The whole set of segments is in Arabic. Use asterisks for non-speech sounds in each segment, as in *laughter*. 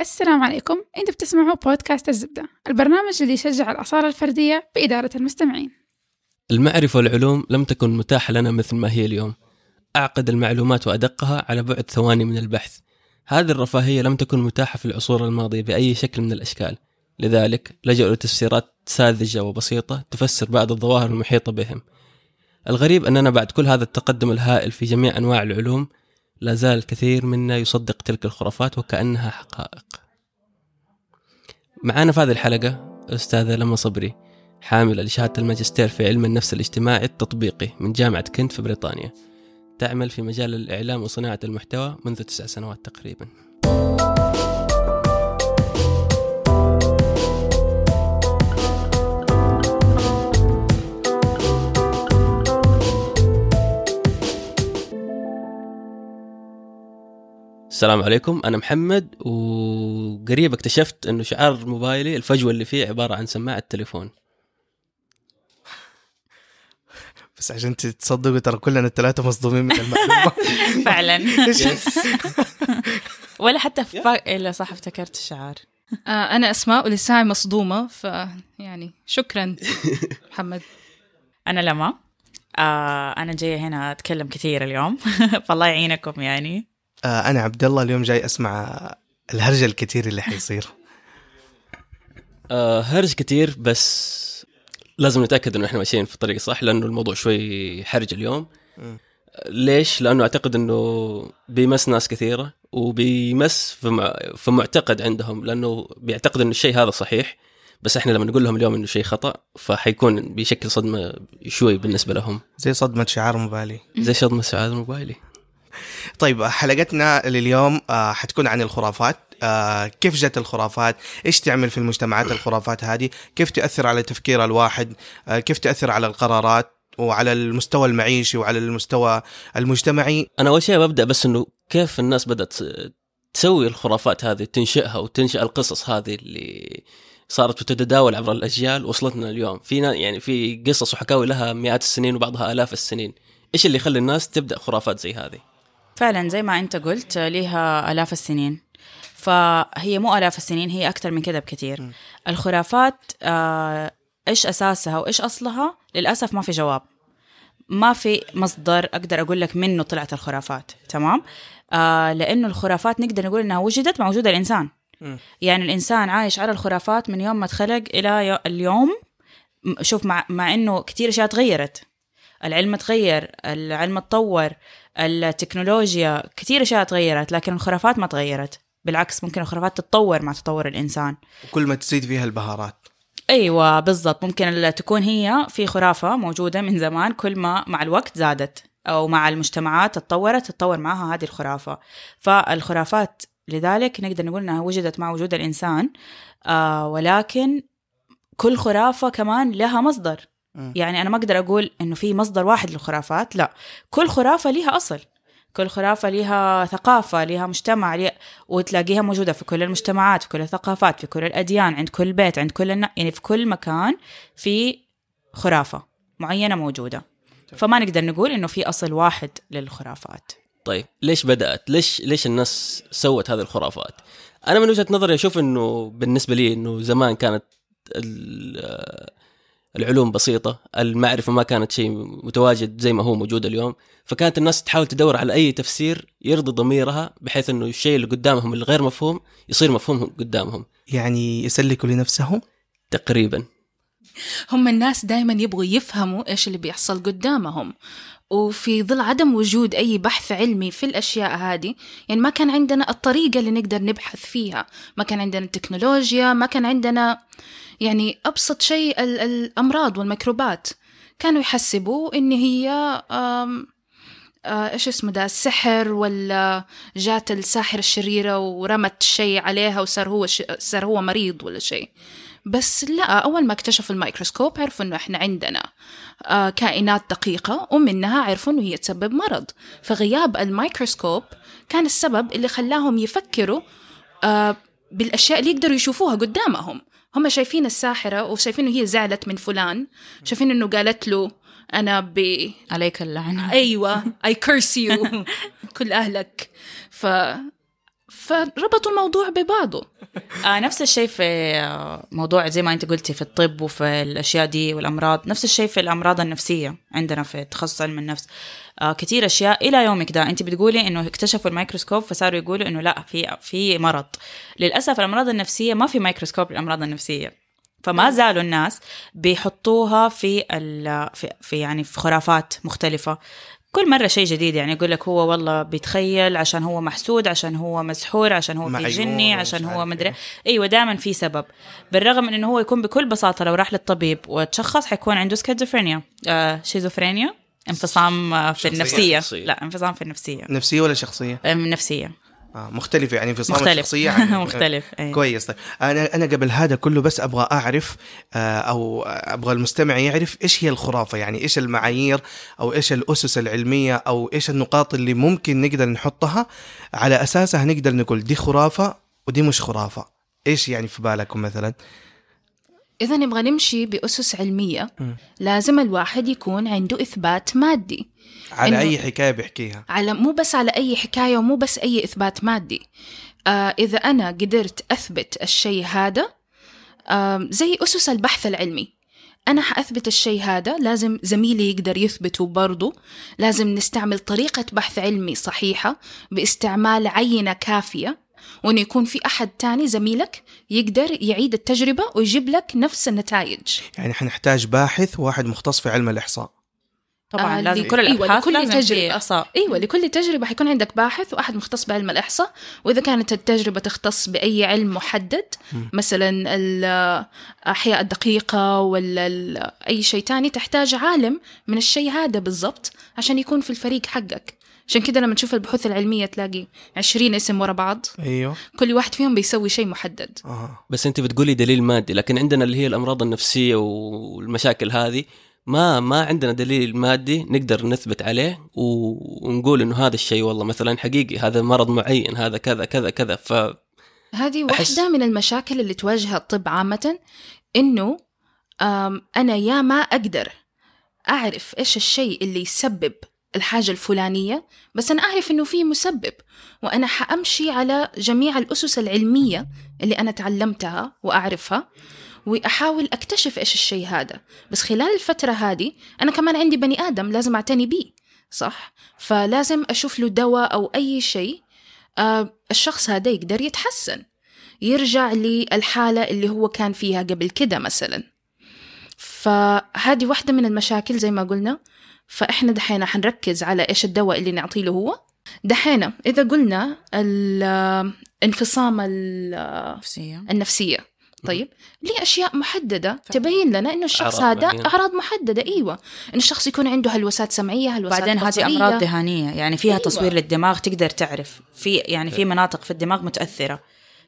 السلام عليكم. أنتوا بتسمعوا بودكاست الزبدة البرنامج اللي يشجع الأصالة الفردية بإدارة المستمعين. المعرفة والعلوم لم تكن متاحة لنا مثل ما هي اليوم. أعقد المعلومات وأدقها على بعد ثواني من البحث. هذه الرفاهية لم تكن متاحة في العصور الماضية بأي شكل من الأشكال. لذلك لجأوا لتفسيرات ساذجة وبسيطة تفسر بعض الظواهر المحيطة بهم. الغريب أننا بعد كل هذا التقدم الهائل في جميع أنواع العلوم لا زال الكثير منا يصدق تلك الخرافات وكأنها حقائق. معانا في هذه الحلقة أستاذة لما صبري حاملة لشهادة الماجستير في علم النفس الاجتماعي التطبيقي من جامعة كنت في بريطانيا. تعمل في مجال الإعلام وصناعة المحتوى منذ تسع سنوات تقريبا. السلام عليكم. أنا محمد وقريب اكتشفت إنه شعار موبايلي الفجوة اللي فيه عبارة عن سماعة تليفون. *laughs* بس عشان تصدقوا ترى كلنا الثلاثة مصدومين من المعلومة. *laughs* فعلا. *laughs* ولا حتى. إلا صح افتكرت الشعار. آه أنا أسماء ولساعي مصدومة فيعني شكرا محمد. أنا لما. آه أنا جاية هنا أتكلم كثير اليوم. فالله يعينكم يعني. آه أنا عبد الله اليوم جاي أسمع الهرجة الكثير اللي حيصير. آه هرج كتير بس لازم نتأكد إنه إحنا ماشيين في الطريق الصح لأنه الموضوع شوي حرج اليوم. ليش؟ لأنه أعتقد إنه بيمس ناس كثيرة وبيمس في, مع... في معتقد عندهم لأنه بيعتقد انه الشيء هذا صحيح بس إحنا لما نقول لهم اليوم إنه شيء خطأ فحيكون بيشكل صدمة شوي بالنسبة لهم. زي صدمة شعار موبايلي زي صدمة سعاده موبايلي *laughs* طيب حلقتنا لليوم آه، حتكون عن الخرافات. آه، كيف جت الخرافات؟ إيش تعمل في المجتمعات الخرافات هذه؟ كيف تأثر على تفكير الواحد؟ آه، كيف تأثر على القرارات وعلى المستوى المعيشي وعلى المستوى المجتمعي؟ أنا أول شيء ببدأ بس إنه كيف الناس بدأت تسوي الخرافات هذه تنشئها وتنشئ القصص هذه اللي صارت تتداول عبر الأجيال وصلتنا اليوم. في نا- يعني في قصص وحكاوي لها مئات السنين وبعضها آلاف السنين. إيش اللي يخلي الناس تبدأ خرافات زي هذه؟ فعلا زي ما أنت قلت ليها آلاف السنين. فهي مو آلاف السنين هي أكثر من كذا بكثير. الخرافات آه إيش أساسها وإيش أصلها؟ للأسف ما في جواب. ما في مصدر أقدر أقول لك منه طلعت الخرافات. تمام؟ آه لأنه الخرافات نقدر نقول إنها وجدت مع وجود الانسان. يعني الإنسان عايش على الخرافات من يوم ما اتخلق إلى يو- اليوم. شوف مع مع إنه كثير أشياء تغيرت. العلم تغير العلم تطور. التكنولوجيا كثير أشياء تغيرت لكن الخرافات ما تغيرت. بالعكس ممكن الخرافات تتطور مع تطور الإنسان. وكل ما تزيد فيها البهارات. أيوه بالضبط. ممكن تكون هي في خرافة موجودة من زمان كل ما مع الوقت زادت أو مع المجتمعات تطورت تتطور معها هذه الخرافة. فالخرافات لذلك نقدر نقول إنها وجدت مع وجود الإنسان آه ولكن كل خرافة كمان لها مصدر. يعني أنا ما أقدر أقول إنه في مصدر واحد للخرافات لا. كل خرافة لها أصل. كل خرافة لها ثقافة لها مجتمع لها وتلاقيها موجودة في كل المجتمعات في كل الثقافات في كل الأديان عند كل بيت عند كل النا... يعني في كل مكان في خرافة معينة موجودة. فما نقدر نقول إنه في أصل واحد للخرافات. طيب ليش بدأت؟ ليش ليش الناس سوت هذه الخرافات؟ أنا من وجهة نظري أشوف إنه بالنسبة لي إنه زمان كانت ال- العلوم بسيطة المعرفة ما كانت شيء متواجد زي ما هو موجود اليوم. فكانت الناس تحاول تدور على أي تفسير يرضي ضميرها بحيث إنه الشيء اللي قدامهم الغير مفهوم يصير مفهوم قدامهم. يعني يسلكوا لنفسهم؟ تقريبا. هم الناس دائما يبغوا يفهموا إيش اللي بيحصل قدامهم. وفي ظل عدم وجود أي بحث علمي في الأشياء هذه يعني ما كان عندنا الطريقة اللي نقدر نبحث فيها. ما كان عندنا التكنولوجيا ما كان عندنا يعني أبسط شيء ال- الأمراض والميكروبات. كانوا يحسبوا إن هي آه، إيش اسمه ده السحر ولا جات الساحرة الشريرة ورمت شيء عليها وصار هو ش... صار هو مريض ولا شيء. بس لا أول ما اكتشفوا الميكروسكوب عرفوا إنه إحنا عندنا آه كائنات دقيقة ومنها عرفوا إنه هي تسبب مرض. فغياب الميكروسكوب كان السبب اللي خلاهم يفكروا آه بالأشياء اللي يقدروا يشوفوها قدامهم. هم شايفين الساحرة وشايفين إنه هي زعلت من فلان شايفين إنه قالت له أنا ب عليك اللعنة. أيوه I curse you كل أهلك. ف فربطوا الموضوع ببعضه. آه نفس الشيء في آه، موضوع زي ما انت قلتي في الطب وفي الأشياء دي والأمراض نفس الشيء في الأمراض النفسية عندنا في تخصص علم النفس. آه كثير أشياء إلى يومك ده. انت بتقولي إنه اكتشفوا الميكروسكوب فصاروا يقولوا إنه لا في في مرض. للأسف الأمراض النفسية ما في ميكروسكوب للأمراض النفسية. فما زالوا الناس بيحطوها في ال في, في يعني في خرافات مختلفة. كل مرة شيء جديد يعني يقول لك هو والله بيتخيل عشان هو محسود عشان هو مسحور عشان هو في جني عشان هو مدري إيه. أيوه دائما في سبب بالرغم من إنه هو يكون بكل بساطة لو راح للطبيب وتشخص حيكون عنده سكيزوفرينيا آه شيزوفرينيا انفصام آه، في شخصية. النفسية شخصية. لا انفصام في النفسية نفسية ولا شخصية؟ نفسية آه مختلفة يعني انفصام مختلف. الشخصية *laughs* عن مختلف، أي. كويس طيب أنا أنا قبل هذا كله بس أبغى أعرف آه أو أبغى المستمع يعرف إيش هي الخرافة يعني إيش المعايير أو إيش الأسس العلمية أو إيش النقاط اللي ممكن نقدر نحطها على أساسها نقدر نقول دي خرافة ودي مش خرافة إيش يعني في بالكم مثلا؟ إذا نبغى نمشي بأسس علمية لازم الواحد يكون عنده إثبات مادي. على أي حكاية بيحكيها؟ على مو بس على أي حكاية ومو بس أي إثبات مادي. آه إذا أنا قدرت أثبت الشيء هذا آه زي أسس البحث العلمي. أنا حأثبت الشيء هذا لازم زميلي يقدر يثبته برضو. لازم نستعمل طريقة بحث علمي صحيحة بإستعمال عينة كافية. وإنه يكون في أحد تاني زميلك يقدر يعيد التجربة ويجيب لك نفس النتائج. يعني حنحتاج باحث واحد مختص في علم الإحصاء. طبعا آه، لازم كل أيوة، الأبحاث لكل لازم تجربة. في إحصاء. أيوه لكل تجربة حيكون عندك باحث وأحد مختص بعلم الإحصاء. وإذا كانت التجربة تختص بأي علم محدد مثلا الأحياء الدقيقة ولا ال- أي شيء تاني تحتاج عالم من الشيء هذا بالضبط عشان يكون في الفريق حقك. عشان كده لما تشوف البحوث العلمية تلاقي عشرين اسم ورا بعض. أيوه. كل واحد فيهم بيسوي شيء محدد. آه. بس أنت بتقولي دليل مادي لكن عندنا اللي هي الأمراض النفسية والمشاكل هذه ما ما عندنا دليل مادي نقدر نثبت عليه و- ونقول إنه هذا الشيء والله مثلا حقيقي هذا مرض معين هذا كذا كذا كذا. ف هذه واحدة من المشاكل اللي تواجه الطب عامة إنه آم، أنا يا ما أقدر أعرف إيش الشيء اللي يسبب الحاجة الفلانية بس أنا أعرف إنه في مسبب وأنا حأمشي على جميع الأسس العلمية اللي أنا تعلمتها وأعرفها وأحاول أكتشف إيش الشيء هذا. بس خلال الفترة هذه أنا كمان عندي بني آدم لازم أعتني بيه صح؟ فلازم أشوف له دواء أو أي شيء آه الشخص هذا يقدر يتحسن يرجع للحالة اللي هو كان فيها قبل كده مثلا. فهذه واحدة من المشاكل زي ما قلنا. فإحنا دحين حنركز على إيش الدواء اللي نعطيه له هو. دحين إذا قلنا ال- انفصام ال- نفسية. النفسية. طيب ليه أشياء محددة تبين لنا إنه الشخص أعراض هذا. أعراض محددة أيوة. إن الشخص يكون عنده هلوسات سمعية هلوسات بعدين هذه بصرية. أمراض ذهانيه يعني فيها أيوة. تصوير للدماغ تقدر تعرف. في يعني في مناطق في الدماغ متأثرة.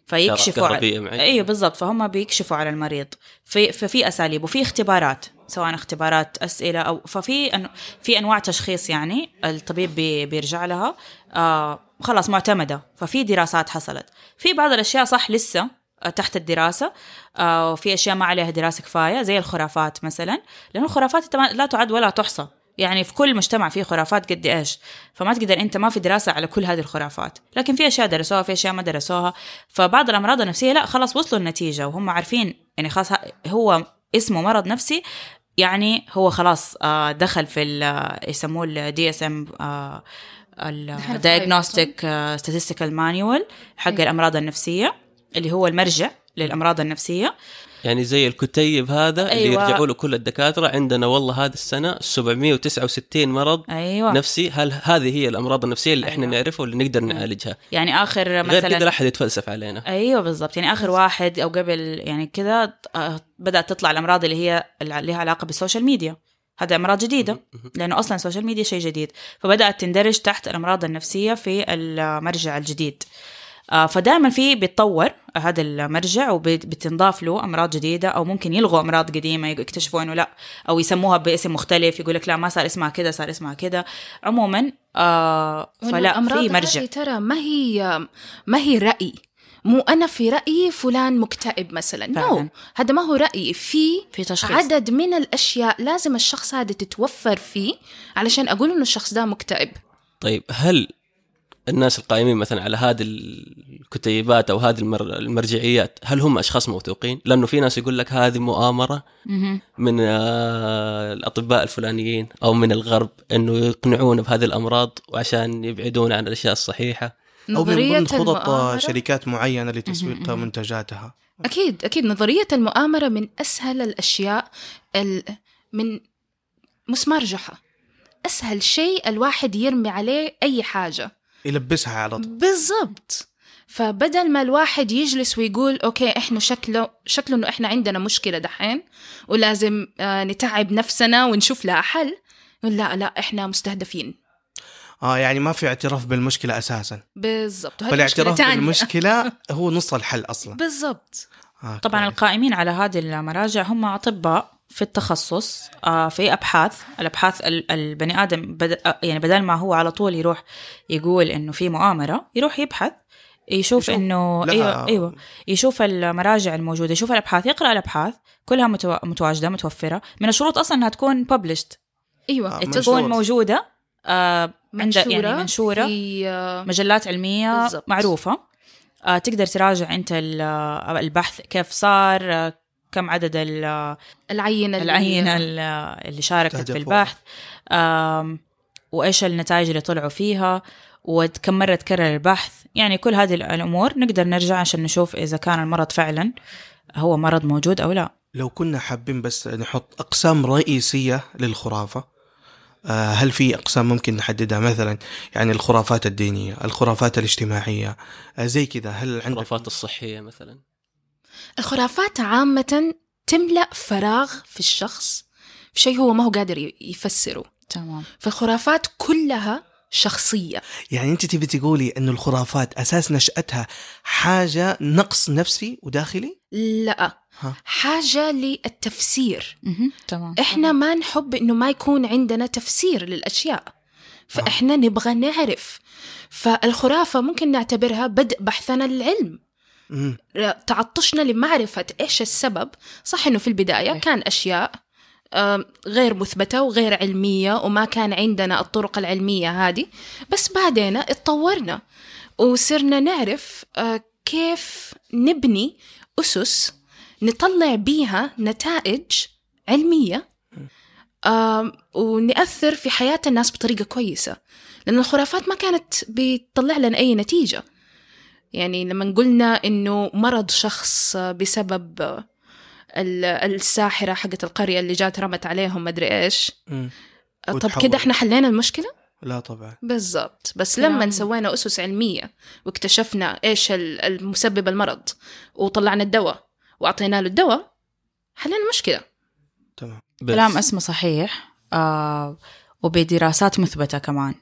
فيكشفوا على. أيوه بالضبط. فهم بيكشفوا على المريض. في ففي أساليب وفي اختبارات سواء اختبارات أسئلة أو ففي أن في أنواع تشخيص يعني الطبيب بي بيرجع لها. آه خلاص معتمدة. ففي دراسات حصلت. في بعض الأشياء صح لسه آه، تحت الدراسة. آه، وفي أشياء ما عليها دراسة كفاية زي الخرافات مثلا. لأنه الخرافات لا تعد ولا تحصى. يعني في كل مجتمع في خرافات قد إيش. فما تقدر أنت ما في دراسة على كل هذه الخرافات. لكن في أشياء درسوها في أشياء ما درسوها. فبعض الأمراض النفسية لا خلاص وصلوا النتيجة وهم عارفين يعني خلاص هو اسمه مرض نفسي يعني هو خلاص آه، دخل في ال- يسموه ال DSM ال diagnostic statistical manual حق الأمراض النفسية اللي هو المرجع للأمراض النفسية. يعني زي الكتيب هذا اللي أيوة. يرجعوا له كل الدكاترة. عندنا والله هذه السنة 769 مرض أيوه. نفسي. هل هذه هي الأمراض النفسية اللي إحنا أيوة. نعرفها واللي نقدر نعالجها؟ يعني آخر غير كذا مثلا لا أحد يتفلسف علينا. أيوه بالضبط. يعني آخر واحد أو قبل يعني كذا آه، بدأت تطلع الأمراض اللي هي اللي لها علاقة بال social media. هذا أمراض جديدة. لأنه أصلا ال social media شيء جديد. فبدأت تندرج تحت الأمراض النفسية في المرجع الجديد. فدائما في بيتطور هذا المرجع وبتنضاف له أمراض جديدة أو ممكن يلغوا أمراض قديمة يكتشفوا إنه لا أو يسموها باسم مختلف يقول لك لا ما صار اسمها كذا صار اسمها كذا. عموما آه فلا في مرجع. هذه ترى ما هي ما هي رأي. مو أنا في رأيي فلان مكتئب مثلا. نو no. هذا ما هو رأيي في في تشخيص. عدد من الأشياء لازم الشخص هذا تتوفر فيه علشان أقول إنه الشخص ده مكتئب. طيب هل الناس القائمين مثلا على هذه الكتيبات أو هذه المر... المرجعيات هل هم أشخاص موثوقين؟ لأنه في ناس يقول لك هذه مؤامرة. من آه، الأطباء الفلانيين أو من الغرب إنه يقنعون بهذه الأمراض وعشان يبعدون عن الأشياء الصحيحة أو من ضمن خطط شركات معينة لتسويق. منتجاتها أكيد أكيد نظرية المؤامرة من أسهل الأشياء ال... من مسمار جحا أسهل شيء الواحد يرمي عليه أي حاجة يلبسها على طول. بالضبط. فبدل ما الواحد يجلس ويقول أوكي إحنا شكله شكله إنه إحنا عندنا مشكلة دحين ولازم آه نتعب نفسنا ونشوف لها حل. يقول لا لا إحنا مستهدفين. آه يعني ما في اعتراف بالمشكلة أساسا. بالضبط. فالاعتراف تانية. بالمشكلة *laughs* هو نص الحل أصلا. بالضبط. آه طبعا كويس. القائمين على هذه المراجع هم أطباء. في التخصص آه، في أبحاث. الأبحاث ال- البني آدم بد... آه، يعني بدل ما هو على طول يروح يقول إنه في مؤامرة يروح يبحث يشوف, يشوف. إنه إيوه إيوه يشوف المراجع الموجودة يشوف الأبحاث يقرأ الأبحاث كلها متو... متواجدة متوفرة. من الشروط أصلا إنها تكون published. إيوه. آه، تكون. موجودة آه عند منشورة يعني منشورة في آه، مجلات علمية بالضبط. معروفة. آه، تقدر تراجع أنت ال- آه، البحث كيف صار آه، كم عدد ال- آه، العينة اللي- العينة ال- اللي شاركت في. البحث. آم، وإيش النتائج اللي طلعوا فيها وكم مرة تكرر البحث. يعني كل هذه الأمور نقدر نرجع عشان نشوف إذا كان المرض فعلا هو مرض موجود أو لا. لو كنا حابين بس نحط أقسام رئيسية للخرافة آه، هل في أقسام ممكن نحددها؟ مثلا يعني الخرافات الدينية الخرافات الاجتماعية آه، زي كذا. هل عندك الخرافات الصحية مثلا؟ الخرافات عامة تملأ فراغ في الشخص في شيء هو ما هو قادر يفسره. تمام. فالخرافات كلها شخصية. يعني انت تبي تقولي انه الخرافات أساس نشأتها حاجة نقص نفسي وداخلي؟ لا. ها. حاجة للتفسير. تمام. إحنا ما نحب إنه ما يكون عندنا تفسير للأشياء. فاحنا نبغى نعرف. فالخرافة ممكن نعتبرها بدء بحثنا للعلم. تعطشنا لمعرفة إيش السبب. صح إنه في البداية كان أشياء آم، غير مثبتة وغير علمية وما كان عندنا الطرق العلمية هذه بس بعدين اتطورنا وصرنا نعرف آه، كيف نبني أسس نطلع بيها نتائج علمية آم، ونأثر في حياة الناس بطريقة كويسة. لأن الخرافات ما كانت بتطلع لنا أي نتيجة. يعني لما قلنا إنه مرض شخص بسبب ال- الساحرة حقت القرية اللي جات رمت عليهم مدري إيش مم. طب. كده إحنا حلينا المشكلة؟ لا طبعا بالضبط بس نعم. لما سوينا أسس علمية واكتشفنا إيش ال- المسبب المرض وطلعنا الدواء وأعطينا له الدواء حلينا المشكلة تمام بس كلام اسمه صحيح آه وبدراسات مثبتة كمان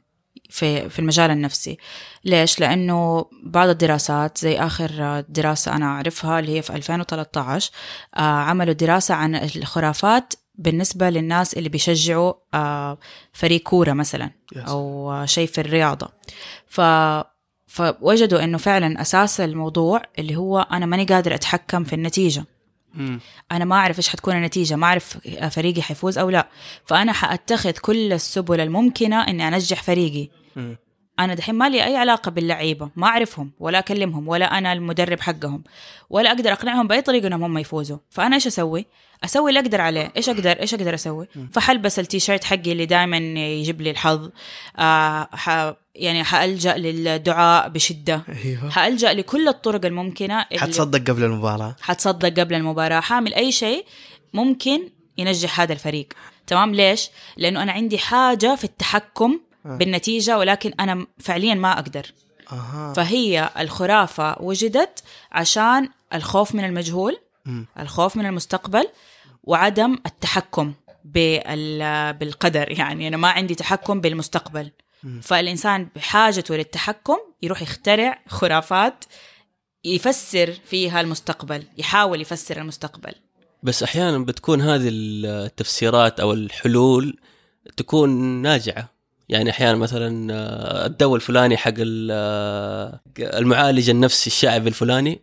في في المجال النفسي ليش؟ لأنه بعض الدراسات زي آخر دراسة أنا أعرفها اللي هي في 2013 آه عملوا دراسة عن الخرافات بالنسبة للناس اللي بيشجعوا آه فريق كورة مثلا. أو شيء في الرياضة ف فوجدوا إنه فعلا أساس الموضوع اللي هو أنا ماني قادر أتحكم في النتيجة مم. أنا ما أعرف إيش حتكون النتيجة ما أعرف فريقي حيفوز أو لا. فأنا حأتخذ كل السبل الممكنة إني أنجح فريقي. مم. أنا دحين ما لي أي علاقة باللعيبة ما أعرفهم ولا أكلمهم ولا أنا المدرب حقهم ولا أقدر أقنعهم بأي طريقة إنهم هم يفوزوا. فأنا إيش أسوي؟ أسوي اللي أقدر عليه. إيش أقدر؟ إيش أقدر أسوي؟ فحلبس التيشيرت حقي اللي دائما يجيب لي الحظ. آه. يعني حألجأ للدعاء بشدة. أيوه. حألجأ لكل الطرق الممكنة اللي حتصدق قبل المباراة. حتصدق قبل المباراة. حامل أي شيء ممكن ينجح هذا الفريق. تمام؟ ليش؟ لأنه أنا عندي حاجة في التحكم بالنتيجة ولكن أنا فعليا ما أقدر. أها. فهي الخرافة وجدت عشان الخوف من المجهول مم. الخوف من المستقبل وعدم التحكم بال- بالقدر. يعني أنا ما عندي تحكم بالمستقبل. فالإنسان بحاجته للتحكم يروح يخترع خرافات يفسر فيها المستقبل يحاول يفسر المستقبل. بس أحيانا بتكون هذه التفسيرات أو الحلول تكون ناجعة. يعني أحيانا مثلا آه، الدواء الفلاني حق آه، المعالج النفسي الشعبي الفلاني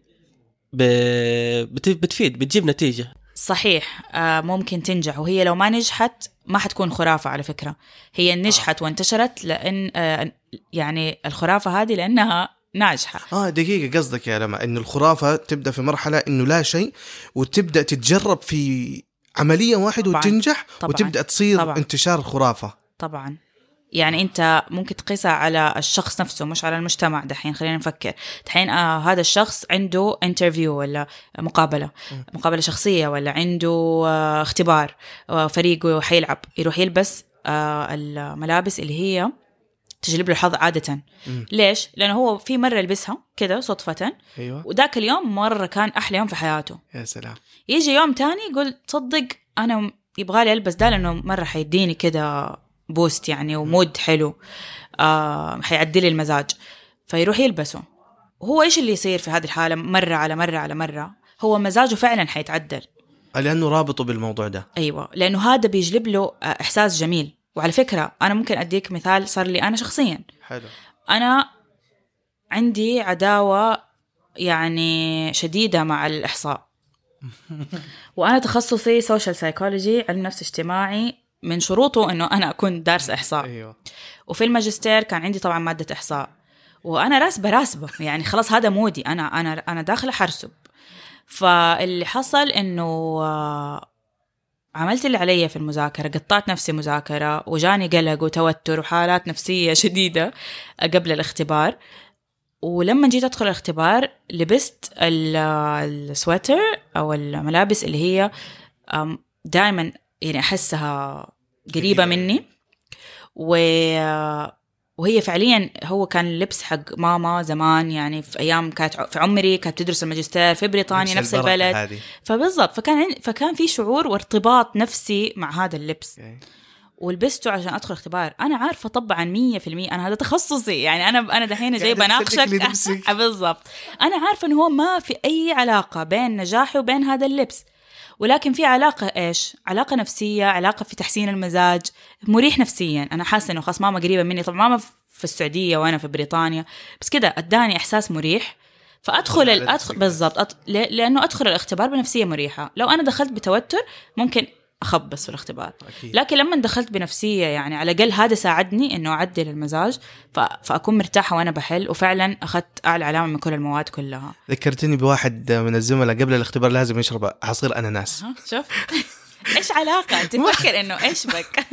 بتفيد بتجيب نتيجة. صحيح آه، ممكن تنجح وهي لو ما نجحت ما حتكون خرافة على فكرة هي نجحت وانتشرت لأن آه، يعني الخرافة هذه لأنها ناجحة آه دقيقة قصدك يا لما انه الخرافة تبدأ في مرحلة إنه لا شيء وتبدأ تتجرب في عملية واحدة طبعاً. وتنجح طبعاً. وتبدأ تصير طبعاً. انتشار الخرافة طبعا يعني انت ممكن تقيسها على الشخص نفسه مش على المجتمع دحين خلينا نفكر. دحين آه هذا الشخص عنده انترفيو ولا مقابلة مقابلة شخصية ولا عنده آه اختبار آه فريقه حيلعب يروح يلبس آه الملابس اللي هي تجلب له الحظ عادة. مم. ليش؟ لأنه هو في مرة يلبسها كده صدفة. أيوه. وذاك اليوم مرة كان أحلى يوم في حياته. يا سلام. يجي يوم تاني يقول تصدق أنا يبغالي ألبس ده لأنه مرة حيديني كده بوست يعني ومود حلو. آه حيعدلي المزاج. فيروح يلبسه. هو إيش اللي يصير في هذه الحالة؟ مرة على مرة على مرة. هو مزاجه فعلا حيتعدل. لأنه رابطه بالموضوع ده. أيوه. لأنه هذا بيجلب له آه، إحساس جميل. وعلى فكرة أنا ممكن أديك مثال صار لي أنا شخصيا. حلو. أنا عندي عداوة يعني شديدة مع الإحصاء. *laughs* وأنا تخصصي social psychology علم نفس اجتماعي. من شروطه إنه أنا أكون دارس إحصاء. أيوه. وفي الماجستير كان عندي طبعا مادة إحصاء. وأنا راسبة راسبة. يعني خلاص هذا مودي. أنا أنا أنا داخله حرسب. فاللي حصل إنه آه، عملت اللي علي في المذاكرة. قطعت نفسي مذاكرة. وجاني قلق وتوتر وحالات نفسية *laughs* شديدة قبل الاختبار. ولما جيت أدخل الاختبار لبست ال- السويتر أو الملابس اللي هي دائما يعني أحسها قريبة. مني. و وهي فعليا هو كان اللبس حق ماما زمان يعني في أيام كانت في عمري كانت تدرس الماجستير في بريطانيا نفس البلد. هذه. فبالضبط فكان فكان في شعور وارتباط نفسي مع هذا اللبس. ولبسته عشان أدخل اختبار. أنا عارفة طبعا 100% أنا هذا تخصصي يعني أنا أنا دحين جاي بناقشك لنفسك. بالضبط. أنا عارفة انه هو ما في أي علاقة بين نجاحي وبين هذا اللبس. ولكن في علاقة إيش؟ علاقة نفسية، علاقة في تحسين المزاج، مريح نفسيا، أنا حاسة إنه خلاص ماما قريبة مني، طبعا ماما في السعودية وأنا في بريطانيا، بس كده أداني إحساس مريح، أدخل نفسك. بالضبط. أد... ل- لأنه أدخل الاختبار بنفسية مريحة، لو أنا دخلت بتوتر ممكن أخبص في الاختبار، أكيد. لكن لما دخلت بنفسية يعني على الأقل هذا ساعدني إنه أعدل المزاج ف... فأكون مرتاحة وأنا بحل وفعلا أخذت أعلى علامة من كل المواد كلها. ذكرتني بواحد من الزملاء قبل الاختبار لازم يشرب عصير أناناس. شوف. *laughs* إيش علاقة؟ تفكر إنه إيش بك؟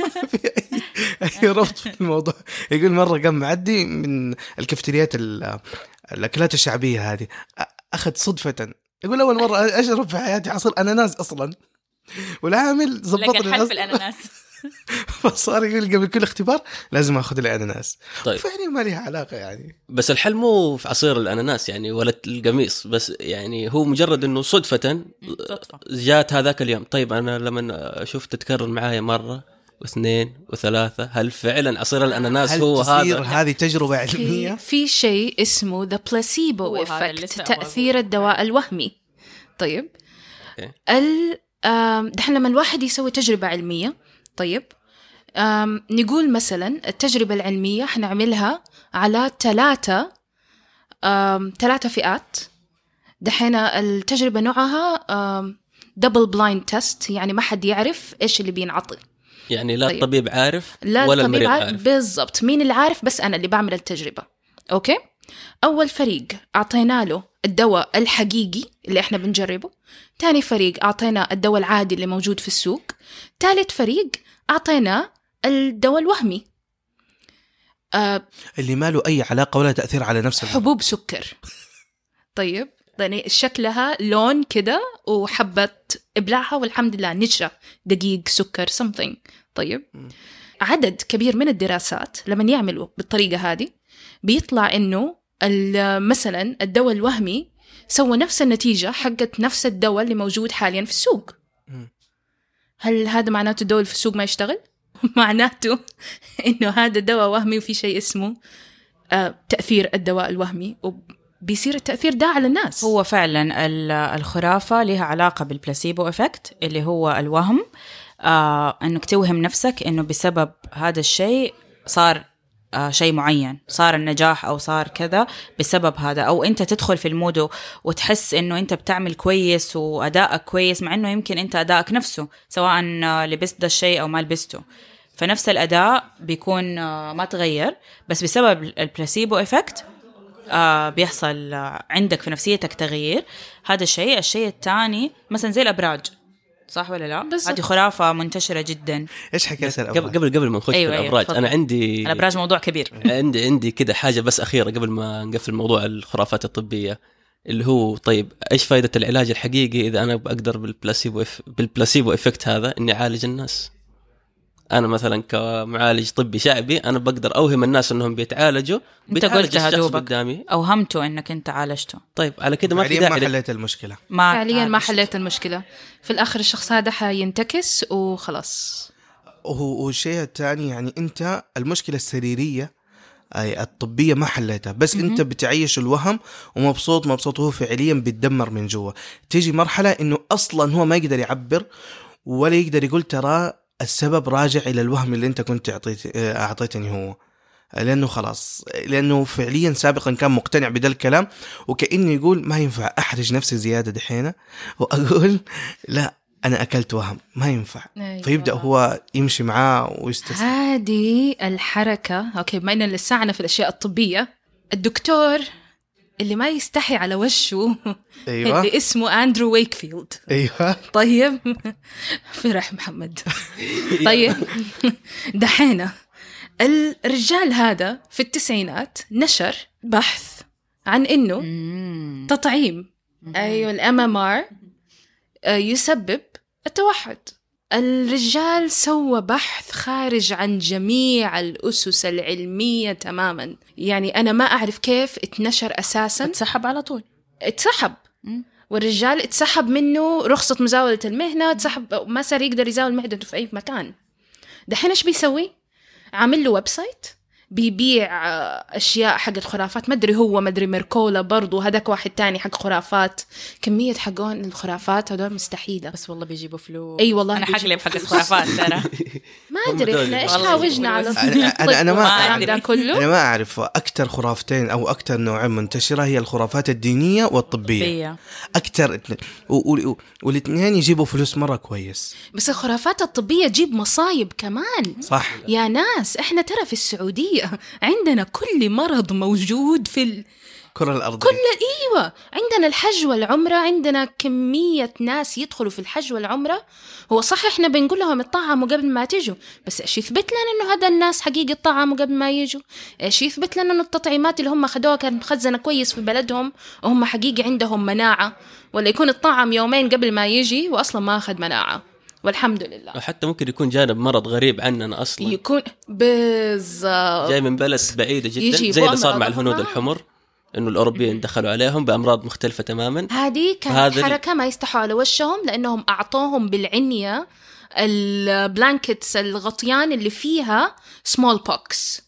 *laughs* اي ربط في الموضوع. يقول مرة قام معدي من الكافتريات ال- الأكلات الشعبية هذه أخذ صدفة. يقول أول مرة أشرب في حياتي عصير أناناس أصلا. والعامل ظبط لقى لي الحل العص- في الأناناس. *laughs* فصار يقول قبل كل اختبار لازم آخذ لي اناناس طيب فعلا ما لها علاقة يعني. بس الحل مو في عصير الأناناس يعني ولا القميص بس يعني هو مجرد إنه صدفة صدفة. جات هذاك اليوم. طيب أنا لما أشوف تتكرر معايا مرة واثنين وثلاثة هل فعلا عصير الأناناس هل هو هذا؟ هذه تجربة في, علمية؟ في شيء اسمه the placebo effect تأثير الدواء الوهمي. طيب. okay. ال آم، دحين لما الواحد يسوي تجربة علمية طيب نقول مثلا التجربة العلمية حنعملها على ثلاثة ثلاثة فئات. دحين التجربة نوعها double blind test يعني ما حد يعرف إيش اللي بينعطي. يعني لا طيب. الطبيب عارف لا ولا الطبيب المريض عارف. عارف؟ بالضبط. مين اللي عارف؟ بس أنا اللي بعمل التجربة. okay؟ أول فريق أعطينا له الدواء الحقيقي اللي إحنا بنجربه تاني فريق أعطينا الدواء العادي اللي موجود في السوق ثالث فريق اعطيناه الدواء الوهمي. آه اللي ما له أي علاقة ولا تأثير على نفس المرض. حبوب سكر. طيب يعني شكلها لون كده وحبة إبلعها والحمد لله نشا دقيق سكر something. طيب عدد كبير من الدراسات لما يعملوا بالطريقة هذه بيطلع إنه ال- مثلا الدواء الوهمي سوى نفس النتيجة حقت نفس الدواء اللي موجود حاليا في السوق. هل هذا معناته الدواء اللي في السوق ما يشتغل؟ *laughs* معناته إنه هذا دواء وهمي وفي شيء اسمه آه، تأثير الدواء الوهمي وبيصير التأثير ده على الناس هو فعلا ال- الخرافة لها علاقة بالبلاسيبو إفكت اللي هو الوهم آه إنك توهم نفسك إنه بسبب هذا الشيء صار شيء معين. صار النجاح أو صار كذا بسبب هذا. أو أنت تدخل في ال mood وتحس إنه أنت بتعمل كويس وأدائك كويس مع إنه يمكن أنت أدائك نفسه سواء آه، لبست ده الشيء أو ما لبسته. فنفس الأداء بيكون آه، ما تغير بس بسبب ال placebo effect آه بيحصل آه عندك في نفسيتك تغيير. هذا الشيء. الشيء الثاني مثلا زي الأبراج. صح ولا لا. هذه خرافة منتشرة جدا إيش حكايه قبل الأبراج؟ قبل قبل ما نخش أيوة، في أيوة، الأبراج تفضل. أنا عندي الأبراج موضوع كبير *laughs* عندي عندي كده حاجة بس أخيرة قبل ما نقفل موضوع الخرافات الطبية اللي هو طيب إيش فائده العلاج الحقيقي إذا أنا بقدر بال placebo eff... بال placebo effect هذا إني أعالج الناس أنا مثلا كمعالج طبي شعبي أنا بقدر أوهم الناس إنهم بيتعالجوا بيتعالج قلتها دوبك. قدامي اوهمته إنك أنت عالجته طيب على كده ما في فعليا ما داعي لل- حليت المشكلة ما فعليا ما. حليت المشكلة في الآخر الشخص هذا حينتكس وخلاص وهو والشيء الثاني يعني أنت المشكلة السريرية أي الطبية ما حليتها بس مهم. أنت بتعيش الوهم ومبسوط مبسوط وهو فعليا بيتدمر من جوا تيجي مرحلة إنه أصلا هو ما يقدر يعبر ولا يقدر يقول ترى السبب راجع إلى الوهم اللي أنت كنت اعطيت أعطيتني هو. لأنه خلاص لأنه فعليا سابقا كان مقتنع بدا الكلام وكأنه يقول ما ينفع أحرج نفسي زيادة دحين وأقول *laughs* لا أنا أكلت وهم ما ينفع. أيوة. فيبدأ هو يمشي معاه ويستسلم. هذه الحركة okay بما إن لساعنا في الأشياء الطبية الدكتور اللي ما يستحي على وشه أيوه. اللي اسمه أندرو ويكفيلد. أيوه. طيب. *laughs* فرح محمد. *laughs* طيب. دحين الرجال هذا في التسعينات نشر بحث عن إنه. تطعيم. أيوه ال MMR يسبب التوحد. الرجال سوى بحث خارج عن جميع الأسس العلمية تماما. يعني أنا ما أعرف كيف اتنشر أساسا. اتسحب على طول. اتسحب. والرجال اتسحب منه رخصة مزاولة المهنة اتسحب ما صار يقدر يزاول مهنته في أي مكان. دحين إيش بيسوي؟ عامل له website. بيبيع آه، أشياء حقت خرافات ما أدري هو ما أدري ميركولا برضو هذاك واحد تاني حق خرافات. كمية حقون الخرافات هذول مستحيلة. بس والله بيجيبوا فلوس. أي والله أنا حقلب حق الخرافات ترى. *laughs* ما أدري إحنا إيش والله حاوجنا على أنا- أنا ما أعرف. كله؟ أنا ما أعرف أكثر خرافتين أو أكثر نوعين منتشرة هي الخرافات الدينية والطبية. أكثر والإثنين يجيبوا فلوس مرة كويس. بس الخرافات الطبية تجيب مصايب كمان. صح. يا ناس إحنا ترى في السعودية عندنا كل مرض موجود في ال... الكره الأرضية. كل إيوه. عندنا الحج والعمرة عندنا كمية ناس يدخلوا في الحج والعمرة. هو صح إحنا بنقول لهم اتطعموا قبل ما تيجوا بس إيش يثبت لنا إنه هذا الناس حقيقي اتطعموا قبل ما يجوا؟ إيش يثبت لنا إنه التطعيمات اللي هم اخذوها كانت مخزنة كويس في بلدهم وهم حقيقي عندهم مناعة؟ ولا يكون اتطعم يومين قبل ما يجي واصلا ما أخذ مناعة. والحمد لله. أو حتى ممكن يكون جانب مرض غريب عننا أصلا. يكون بالضبط. جاي من بلد بعيدة جدا. يجيبوا زي اللي صار مع. الهنود الحمر إنه الأوروبيين دخلوا عليهم بأمراض مختلفة تماما. هذه كانت حركة ما يستحوا على وشهم لأنهم أعطوهم بالعنية ال blankets الغطيان اللي فيها smallpox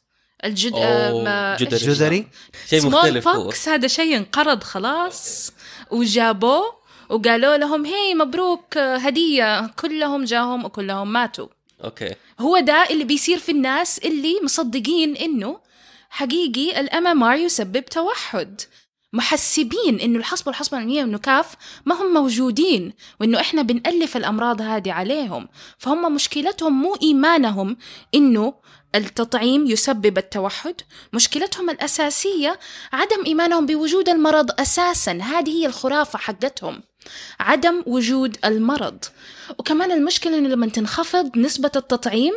الجد أوه، جدري. جزري. شيء سمول مختلف هو. pox هذا شيء انقرض خلاص وجابوه وقالوا لهم هي مبروك هدية كلهم جاهم وكلهم ماتوا. okay. هو ده اللي بيصير في الناس اللي مصدقين إنه حقيقي ال MMR يسبب توحد. محسبين إنه الحصبه والحصبه الألمانية والنكاف ما هم موجودين وإنه إحنا بنألف الأمراض هذه عليهم. فهم مشكلتهم مو إيمانهم إنه التطعيم يسبب التوحد. مشكلتهم الأساسية عدم إيمانهم بوجود المرض أساسا. هذه هي الخرافة حقتهم. عدم وجود المرض. وكمان المشكلة إنه لما تنخفض نسبة التطعيم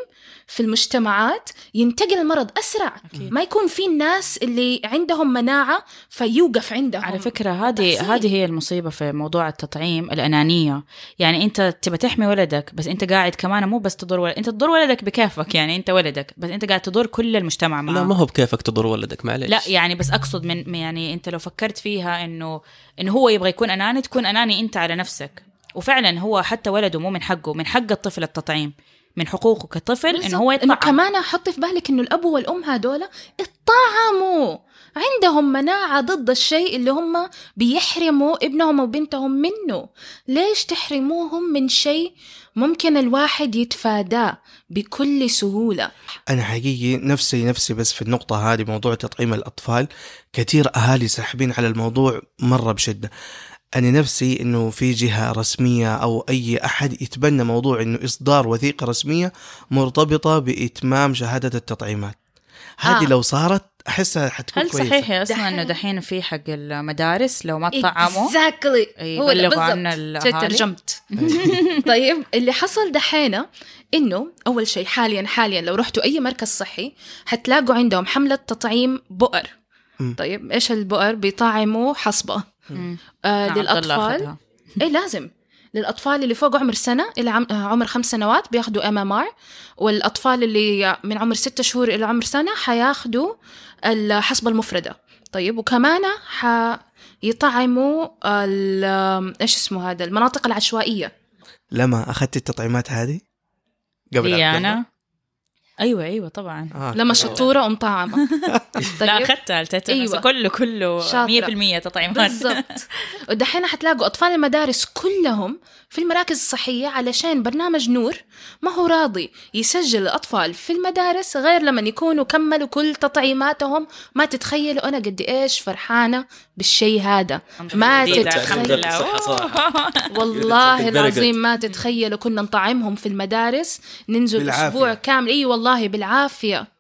في المجتمعات ينتقل المرض أسرع. أكيد. ما يكون في الناس اللي عندهم مناعة فيوقف عندهم. على فكرة هذه. هذه هي المصيبة في موضوع التطعيم الأنانية. يعني أنت تبى تحمي ولدك بس أنت قاعد كمان مو بس تضر ولد أنت تضر ولدك بكيفك يعني أنت ولدك بس أنت قاعد تضر كل المجتمع معاه لا ما هو بكيفك تضر ولدك معليش. لا يعني بس أقصد من يعني أنت لو فكرت فيها انه إنه هو يبغى يكون أناني تكون أناني أنت على نفسك. وفعلا هو حتى ولده مو من حقه من حق الطفل التطعيم. من حقوقه كطفل إنه هو إنه يطعم كمان حطي في بالك إنه الأب والأم هذولا اتطعموا. عندهم مناعة ضد الشيء اللي هم بيحرموا ابنهم وبنتهم منه. ليش تحرموهم من شيء ممكن الواحد يتفاداه بكل سهولة؟ أنا حقيقي نفسي نفسي بس في النقطة هذه موضوع تطعيم الأطفال. كثير أهالي ساحبين على الموضوع مرة بشدة. أنا نفسي إنه في جهة رسمية أو أي أحد يتبنى موضوع إنه إصدار وثيقة رسمية مرتبطة بإتمام شهادة التطعيمات هذه آه. لو صارت أحسها حتكون هل كويسه صحيح يا أصلا دحين- إنه دحين في حق المدارس لو ما طعموا exactly. أي، هو بالضبط. ترجمت *laughs* طيب اللي حصل دحين إنه أول شيء حاليا حاليا لو رحتوا أي مركز صحي حتلاقوا عندهم حملة تطعيم بؤر. طيب إيش البؤر بيطعموا حصبة. آه الله للأطفال. *laughs* إيه لازم. للأطفال اللي فوق عمر سنة إلى عم... آه، عمر خمس سنوات بياخذوا MMR والأطفال اللي من عمر ستة شهور إلى عمر سنة حياخذوا الحصبة المفردة. طيب وكمان حيطعموا ال- إيش اسمه هذا؟ المناطق العشوائية. لما أخذت التطعيمات هذه؟ قبل لي قبل- أنا أيوه أيوه طبعا آه. لما شطورة ام طعمه *laughs* لا طيب أخذتها التيتانوس أيوة. كله كله شاطرة. 100% تطعيمات بالضبط *laughs* ودحين حتلاقوا أطفال المدارس كلهم في المراكز الصحية علشان برنامج نور ما هو راضي يسجل الأطفال في المدارس غير لما يكونوا كملوا كل تطعيماتهم ما تتخيلوا أنا قد إيش فرحانة بالشيء هذا ما جديدة، تتخيل. الحمد لله. صحة صراحة. *laughs* والله. العظيم ما تتخيلوا كنا نطعمهم في المدارس ننزل بالعافية. أسبوع كامل اي والله بالعافية.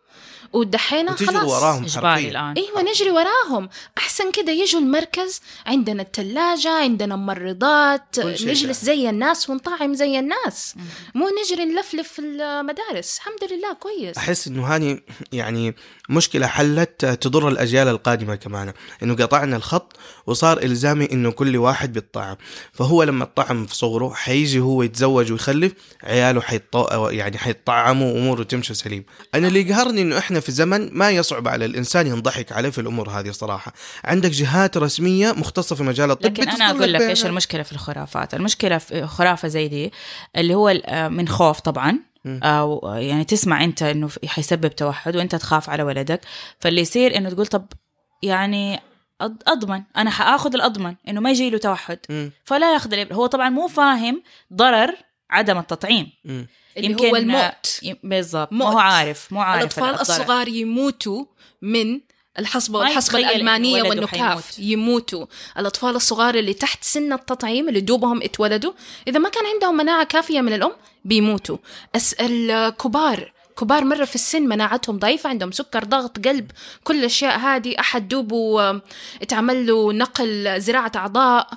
ودحين وتجروا خلاص وراهم اجباري حرفيا الآن؟ إيوه نجري وراهم. أحسن كده يجوا المركز عندنا الثلاجه عندنا ممرضات نجلس. زي الناس ونطعم زي الناس. مو نجري نلفلف في المدارس. الحمد لله كويس. أحس إنه هاني يعني مشكلة حلت تضر الأجيال القادمة كمان. إنه قطعنا الخط وصار إلزامي إنه كل واحد بيطعم فهو لما الطعم في صغره حيجي هو يتزوج ويخلف عياله حيطو يعني حيطعموا واموره تمشي سليم. أنا اللي قهرني إنه إحنا في زمن ما يصعب على الإنسان ينضحك عليه في الأمور هذه صراحة عندك جهات رسمية مختصة في مجال الطب لكن أنا أقول لك إيش. المشكلة في الخرافات المشكلة في خرافة زي دي اللي هو ال- من خوف طبعا. أو يعني تسمع أنت إنه حيسبب توحد وأنت تخاف على ولدك فاللي يصير إنه تقول طب يعني أضمن أنا حآخذ الأضمن إنه ما يجي له توحد. فلا ياخذ. هو طبعا مو فاهم ضرر عدم التطعيم مم. اللي هو الموت بالضبط. مو عارف مو عارف الأطفال الضرر. الصغار يموتوا من الحصبة والحصبة الألمانية والنكاف. يموتوا الأطفال الصغار اللي تحت سن التطعيم اللي دوبهم اتولدوا إذا ما كان عندهم مناعة كافية من الأم بيموتوا الكبار كبار مرة في السن مناعتهم ضعيفة عندهم سكر ضغط قلب كل الأشياء هذه. أحد دوبه اتعمل له نقل زراعة أعضاء.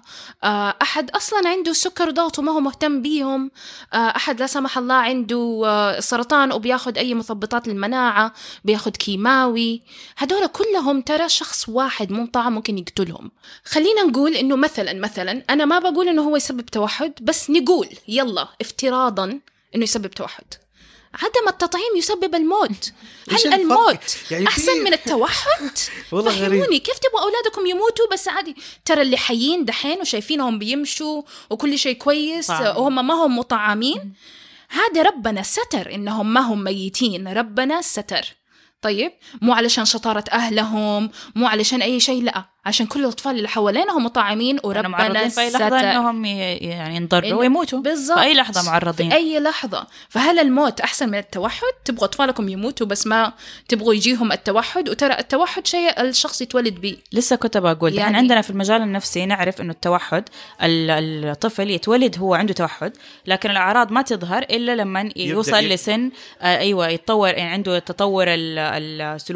آه، أحد أصلا عنده سكر وضغط وما هو مهتم بيهم. آه، أحد لا سمح الله عنده آه، سرطان وبياخد أي مثبطات للمناعة بياخد كيماوي. هدول كلهم ترى شخص واحد مو طعم ممكن يقتلهم. خلينا نقول إنه مثلا مثلا أنا ما بقول إنه هو يسبب توحد بس نقول يلا افتراضا إنه يسبب توحد. عدم التطعيم يسبب الموت *laughs* هل؟ الموت يعني أحسن من التوحد؟ *laughs* والله غريب فهموني كيف تبغوا أولادكم يموتوا بس عادي ترى اللي حيين دحين وشايفينهم بيمشوا وكل شيء كويس طبعاً. وهم ما هم مطعمين هذا ربنا ستر إنهم ما هم ميتين ربنا ستر طيب مو علشان شطارة أهلهم مو علشان أي شيء لا عشان كل الأطفال اللي حوالينهم مطعمين إنه وربنا في أي لحظة إنهم يعني ينضروا ويموتوا. بالضبط في أي لحظة معرضين. في أي لحظة. فهل الموت أحسن من التوحد؟ تبغوا أطفالكم يموتوا بس ما تبغوا يجيهم التوحد؟ وترى التوحد شيء الشخص يتولد به لسه كنت بقول يعني يعني- عندنا في المجال النفسي نعرف إنه التوحد ال- الطفل يتولد هو عنده توحد لكن الأعراض ما تظهر إلا لما يوصل لسن آه أيوه يتطور يعني عنده تطور ال-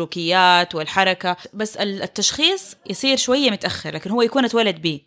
السلوكيات والحركة. بس ال- التشخيص يصير شوية متأخر لكن هو يكون اتولد به.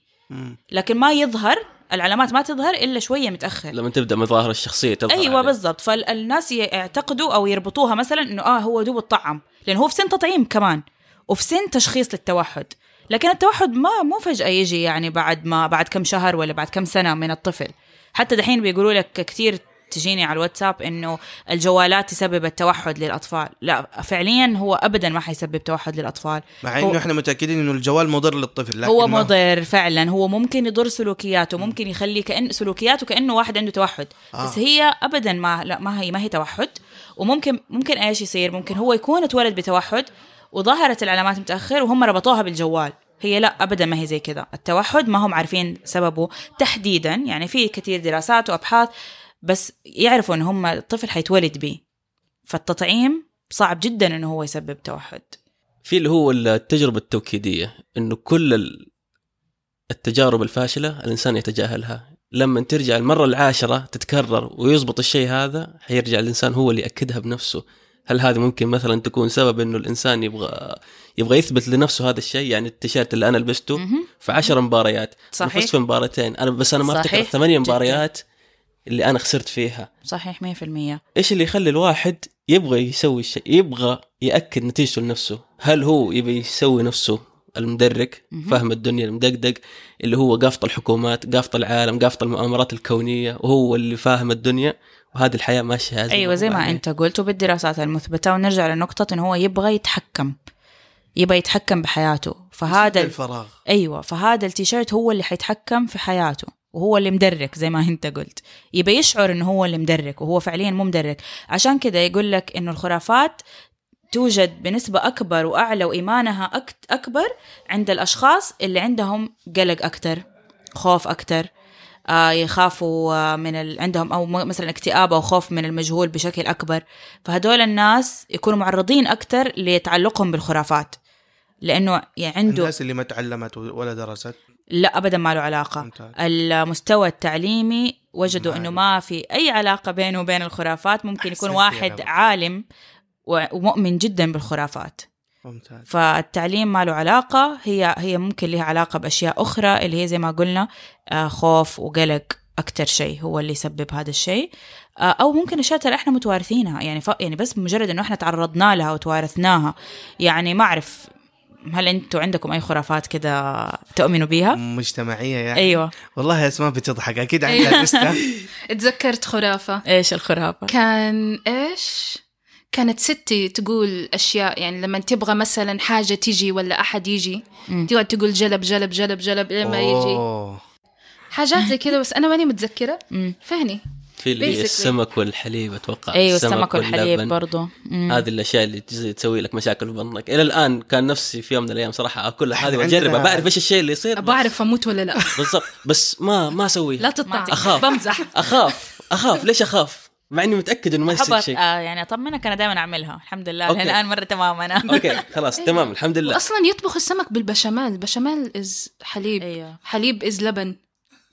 لكن ما يظهر العلامات ما تظهر إلا شوية متأخر. لما تبدأ مظاهر الشخصية تظهر أيوه. بالضبط. فالناس يعتقدوا أو يربطوها مثلا إنه آه هو دوب الطعم. لأنه هو في سن تطعيم كمان وفي سن تشخيص للتوحد. لكن التوحد ما مو فجأة يجي يعني بعد ما بعد كم شهر ولا بعد كم سنة من الطفل. حتى دحين بيقولوا لك كثير تجيني على الواتساب إنه الجوالات تسبب التوحد للأطفال. لا فعليا هو ابدا ما حيسبب توحد للأطفال. مع إنه إحنا متأكدين إنه الجوال مضر للطفل لكن هو مضر فعلا. هو ممكن يضر سلوكياته ممكن يخلي كأن سلوكياته كأنه واحد عنده توحد. آه. بس هي أبدا ما لا ما هي ما هي توحد. وممكن ممكن إيش يصير؟ ممكن هو يكون اتولد بتوحد وظهرت العلامات متأخر وهم ربطوها بالجوال. هي لا ابدا ما هي زي كذا. التوحد ما هم عارفين سببه تحديدا. يعني في كثير دراسات وأبحاث بس يعرفوا إن هم الطفل حيتولد به فالتطعيم صعب جدا إنه هو يسبب توحد في اللي هو التجربة التوكيدية إنه كل ال- التجارب الفاشلة الإنسان يتجاهلها لما ترجع المرة العاشرة تتكرر ويزبط الشيء هذا حيرجع الإنسان هو اللي يأكدها بنفسه هل هذه ممكن مثلا تكون سبب إنه الإنسان يبغى يبغى يثبت لنفسه هذا الشيء يعني التيشيرت اللي أنا لبسته. في عشر مباريات أنا صحيح. فزت في مباراتين أنا بس أنا ما أفتكر صحيح. الثمانية جداً. اللي أنا خسرت فيها. صحيح 100% إيش اللي يخلي الواحد يبغى يسوي الشيء يبغى يأكد نتيجته لنفسه؟ هل هو يبي يسوي نفسه المدرك. فاهم الدنيا المدقدق اللي هو قافط الحكومات قافط العالم قافط المؤامرات الكونية وهو اللي فاهم الدنيا؟ وهذه الحياة ماشية أيوه زي ما بعدين. أنت قلت وبالدراسات المثبتة ونرجع لنقطة انه هو يبغى يتحكم. يبغى يتحكم بحياته. فهذا ال- الفراغ. أيوه فهذا التيشيرت هو اللي حيتحكم في حياته. وهو اللي مدرك زي ما انت قلت. يبى يشعر إنه هو اللي مدرك وهو فعليا مو مدرك. عشان كذا يقول لك إنه الخرافات توجد بنسبة أكبر وأعلى وإيمانها أك- أكبر عند الأشخاص اللي عندهم قلق أكتر خوف أكتر. آه يخافوا آه من ال... عندهم أو مثلا اكتئاب أو خوف من المجهول بشكل أكبر. فهدول الناس يكونوا معرضين أكتر لتعلقهم بالخرافات. لأنه يعني عنده الناس اللي ما تعلمت ولا درست. لا ابدا ما له علاقة. ممتاز. المستوى التعليمي وجدوا إنه. ما في أي علاقة بينه وبين الخرافات. ممكن يكون واحد. عالم ومؤمن جدا بالخرافات. ممتاز. فالتعليم ما له علاقة. هي هي ممكن لها علاقة بأشياء أخرى اللي هي زي ما قلنا آه، خوف وقلق أكثر شيء هو اللي يسبب هذا الشيء. آه، أو ممكن أشياء ترى إحنا متوارثينها. يعني ف... يعني بس مجرد إنه إحنا تعرضنا لها وتوارثناها. يعني ما أعرف هل أنتم عندكم أي خرافات كذا تؤمنوا بيها؟ مجتمعية يعني أيوه والله اسماء بتضحك أكيد عندها لستة *laughs* تذكرت خرافة إيش الخرافة؟ كان إيش؟ كانت ستي تقول أشياء يعني لما تبغى مثلا حاجة تيجي ولا أحد يجي. تقعد تقول جلب جلب جلب جلب لما يجي. حاجات زي كذا بس أنا ماني متذكرة. فهني في اللي. السمك والحليب أتوقع. أيوه السمك والحليب واللبن. برضو. مم. هذه الأشياء اللي تسوي لك مشاكل في بطنك. إلى الآن كان نفسي في يوم من الأيام صراحة اكلها هذه وأجربها. بعرف إيش الشيء اللي يصير أبغى اعرف أموت ولا لا. *laughs* بالضبط. بس ما ما اسويها لا تطلع أخاف. بمزح. أخاف. أخاف. ليش أخاف؟ مع إني متأكد إنه ما يصير شيء. آه يعني أطمنك أنا دائما أعملها. الحمد لله. okay. الآن مره تمام أنا *laughs* okay. خلاص تمام. الحمد لله. واصلا يطبخ السمك بالبشاميل. البشاميل is حليب. أيوه. حليب is لبن.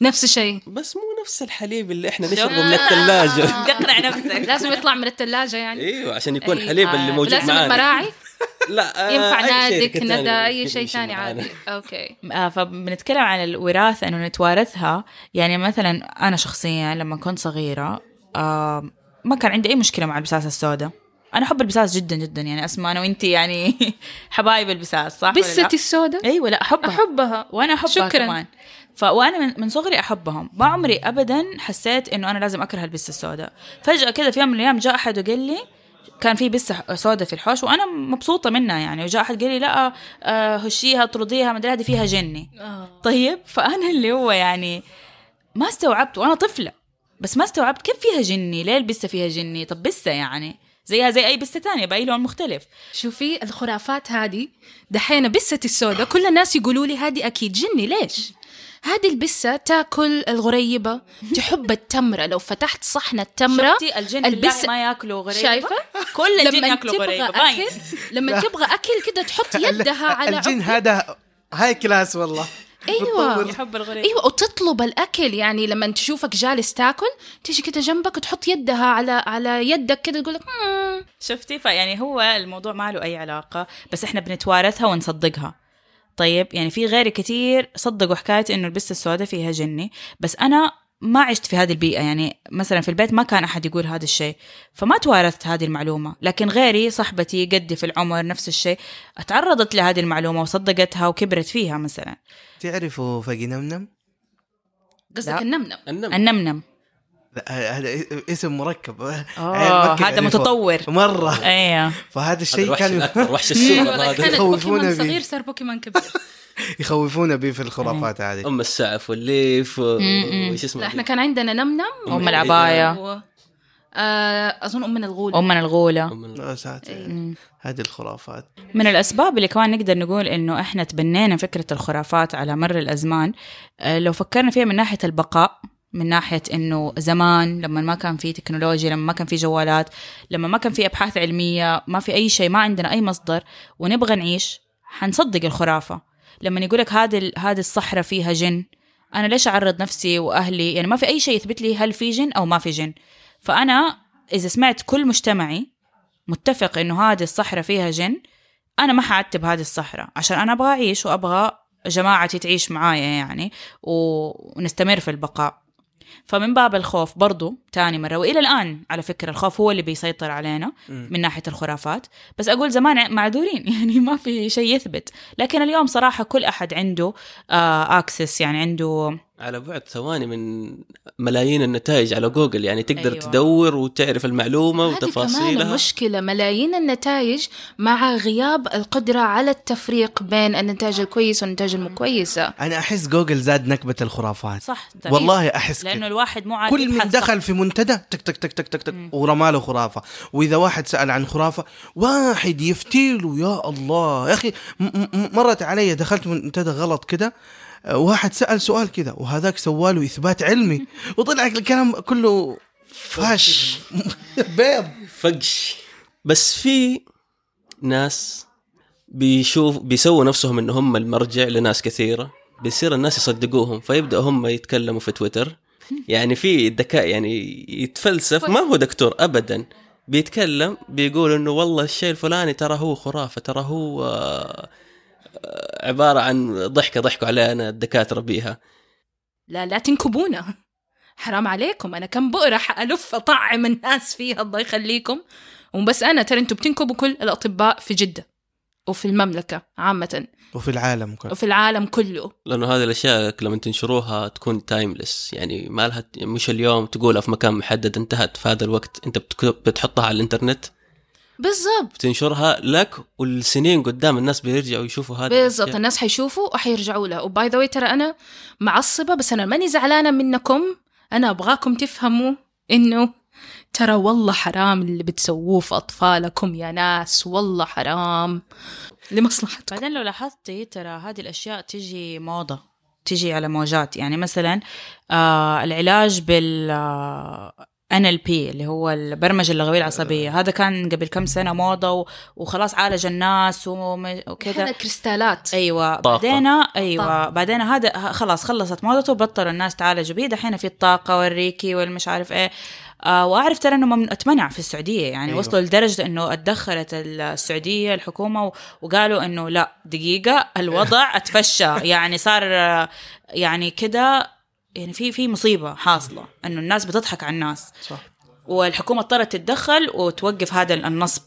نفس الشيء. بس مو نفس الحليب اللي إحنا. نشربه من الثلاجه تقنع نفسك. *laughs* لازم يطلع من الثلاجه يعني. إيوه عشان يكون أيوة. حليب اللي موجود لازم معانا. مراعي. *laughs* لا آه، ينفع نادك ندى أي شيء ثاني. عادي. *laughs* okay. آه فبنتكلم عن الوراثة إنه نتوارثها يعني مثلا أنا شخصيا لما كنت صغيرة آه ما كان عندي أي مشكلة مع البساس السوداء. أنا أحب البساس جدا جدا يعني أسمع أنا وانت يعني حبايب البساس صح؟ بستي السوداء؟ إيوه لا أحبها. أحبها. وأنا أحبها شكراً. كمان. ف وأنا من, من صغري أحبهم. ما عمري ابدا حسيت إنه أنا لازم أكره البسه السوداء. فجأة كذا في يوم من الأيام جاء أحد وقال لي كان في بسه سوداء في الحوش وأنا مبسوطة منها يعني. وجاء أحد قال لي لا آه، هشيها طرديها ما أدري هذه فيها جني. طيب فأنا اللي هو يعني ما استوعبت. وأنا طفلة بس ما استوعبت كيف فيها جني ليه البسة فيها جني؟ طب بسة يعني زيها زي أي بسة تانية بأي لون مختلف. شوفي الخرافات هذه. دحين بسة السوداء كل الناس يقولوا لي هذه أكيد جني ليش؟ هذه البسة تاكل الغريبة تحب التمرة. لو فتحت صحن التمرة شفتي الجن البس- ما ياكلوا غريبة؟ شايفة؟ كل الجن لما ياكلوا تبغى غريبة باين. أكل لما تبغى أكل كده تحط يدها على الجن هذا هاي كلاس والله. أيوة. يحب الغريبة. أيوه وتطلب الأكل. يعني لما تشوفك جالس تاكل تيجي كده جنبك وتحط يدها على على يدك كده تقول لك. شفتي؟ فيعني هو الموضوع ما له أي علاقة بس إحنا بنتوارثها ونصدقها. طيب يعني في غيري كتير صدقوا حكايه إنه البسه السوداء فيها جني بس أنا ما عشت في هذه البيئة يعني مثلا في البيت ما كان أحد يقول هذا الشيء فما توارثت هذه المعلومة لكن غيري صاحبتي قدي في العمر نفس الشيء تعرضت لهذه المعلومة وصدقتها وكبرت فيها مثلا تعرفوا فقي نمنم؟ قصدك. النمنم النمنم هذا اسم مركب. هذا. متطور. مرة. أيوه فهذا هذا الشيء كان وحش السوق كان يخوفونا. صغير صار بوكيمون كبير. *laughs* يخوفونا به في الخرافات هذه. أم السعف والليف. وش اسمه لا إحنا كان عندنا نمنم. أم العباية. و... آه أظن أم من الغول أم من الغولة. من- يا ساتر مم. هذه الخرافات. من الأسباب اللي كمان نقدر نقول إنه إحنا تبنينا فكرة الخرافات على مر الأزمان آه، لو فكرنا فيها من ناحية البقاء من ناحية إنه زمان لما ما كان في تكنولوجيا لما ما كان في جوالات لما ما كان في أبحاث علمية ما في أي شيء ما عندنا أي مصدر ونبغى نعيش حنصدق الخرافة. لما يقولك هذه هذه الصحراء فيها جن أنا ليش أعرض نفسي وأهلي؟ يعني ما في أي شيء يثبت لي هل في جن أو ما في جن. فأنا إذا سمعت كل مجتمعي متفق إنه هذه الصحراء فيها جن أنا ما حعتب هذه الصحراء عشان أنا أبغى أعيش وأبغى جماعتي تعيش معايا يعني ونستمر في البقاء. فمن باب الخوف برضو تاني مرة وإلى الآن على فكرة الخوف هو اللي بيسيطر علينا من ناحية الخرافات. بس أقول زمان معذورين *laughs* يعني ما في شيء يثبت. لكن اليوم صراحة كل أحد عنده آه أكسس يعني عنده على بعد ثواني من ملايين النتائج على جوجل يعني تقدر أيوة. تدور وتعرف المعلومة هذه كمان وتفاصيلها مشكلة ملايين النتائج مع غياب القدرة على التفريق بين النتائج الكويسة والنتائج المكويسة أنا أحس جوجل زاد نكبة الخرافات صح طيب. والله أحس لأنه كده. الواحد مو عارف كل من. دخل في منتدى تك تك تك تك تك تك ورمى له خرافة وإذا واحد سأل عن خرافة واحد يفتي له يا الله يا م- مرت علي دخلت منتدى غلط كده واحد سأل سؤال كده وهذاك سواله إثبات علمي *laughs* وطلع الكلام كله فاش. *laughs* بيض. فقش. بس في ناس بيشوف بيسووا نفسهم إن هم المرجع لناس كثيرة بيصير الناس يصدقوهم فيبداوا هم يتكلموا في تويتر. يعني في الذكاء يعني يتفلسف ما هو دكتور ابدا. بيتكلم بيقول إنه والله الشيء الفلاني ترى هو خرافة ترى هو عبارة عن ضحكة ضحكوا علينا الدكاترة بيها. لا لا تنكبونا. حرام عليكم. أنا كم بؤرة ألف أطعم الناس فيها الله يخليكم. وبس أنا ترى أنتم بتنكبوا كل الأطباء في جدة وفي المملكة عامة. وفي العالم كله. وفي العالم كله. لأنه هذه الأشياء لما تنشروها تكون تايمليس يعني ما لها مش اليوم تقولها في مكان محدد انتهت. في هذا الوقت أنت بتحطها على الإنترنت. بالضبط. بتنشرها لك والسنين قدام الناس بيرجعوا يشوفوا هذا بالضبط الأشياء. الناس حيشوفوا وحيرجعوا لها. وباي ذا ترى أنا معصبة بس أنا ماني زعلانة منكم. أنا أبغاكم تفهموا إنه ترى والله حرام اللي بتسووه في أطفالكم يا ناس. والله حرام لمصلحتكم. بعدين لو لاحظتي ترى هذه الأشياء تجي موضة تجي على موجات. يعني مثلا آه العلاج بال آه NLP اللي هو البرمجة اللغوية العصبية. هذا كان قبل كم سنة موضة و- وخلاص عالج الناس وم- وكذا. هذا كريستالات. أيوه. طاقة. بعدين أيوه. طاقة. بعدين هذا خلاص خلصت موضته وبطلوا الناس تعالجوا به دحين في الطاقة والريكي والمش عارف إيه. آه وأعرف ترى إنه ممن- أتمنع في السعودية. يعني أيوة. أيوة. وصلوا لدرجة إنه اتدخلت السعودية الحكومة و- وقالوا إنه لا دقيقة الوضع *laughs* أتفشى. يعني صار آه، يعني كده يعني في في مصيبة حاصلة إنه الناس بتضحك على الناس. صح. والحكومة اضطرت تتدخل وتوقف هذا النصب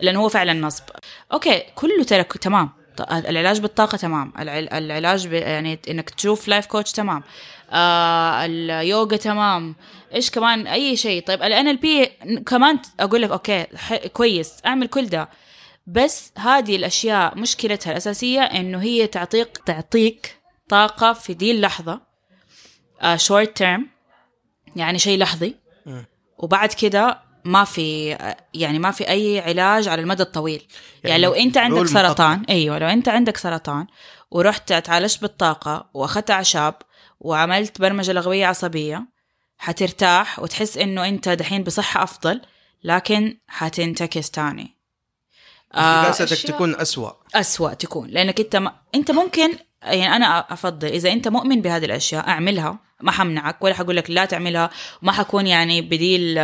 لأنه هو فعلا نصب. okay كله ترى ك- تمام. العلاج بالطاقة تمام. الع- العلاج ب... يعني إنك تشوف life coach تمام. آه اليوغا تمام. إيش كمان؟ أي شيء. طيب ال NLP كمان أقول لك okay ح... كويس. أعمل كل ده. بس هذه الأشياء مشكلتها الأساسية إنه هي تعطيك تعطيك طاقة في دي اللحظة. شورت تيرم يعني شيء لحظي. وبعد كده ما في يعني ما في أي علاج على المدى الطويل. يعني, يعني لو أنت عندك سرطان أيوه لو أنت عندك سرطان ورحت تعالجت بالطاقة وأخذت أعشاب وعملت برمجة لغوية عصبية حترتاح وتحس إنه أنت دحين بصحة أفضل لكن حتنتكس تاني. آه تكون أسوأ. أسوأ تكون لأنك أنت ما أنت ممكن يعني أنا أفضل إذا أنت مؤمن بهذه الأشياء أعملها ما حمنعك ولا حقول لك لا تعملها وما حكون يعني بديل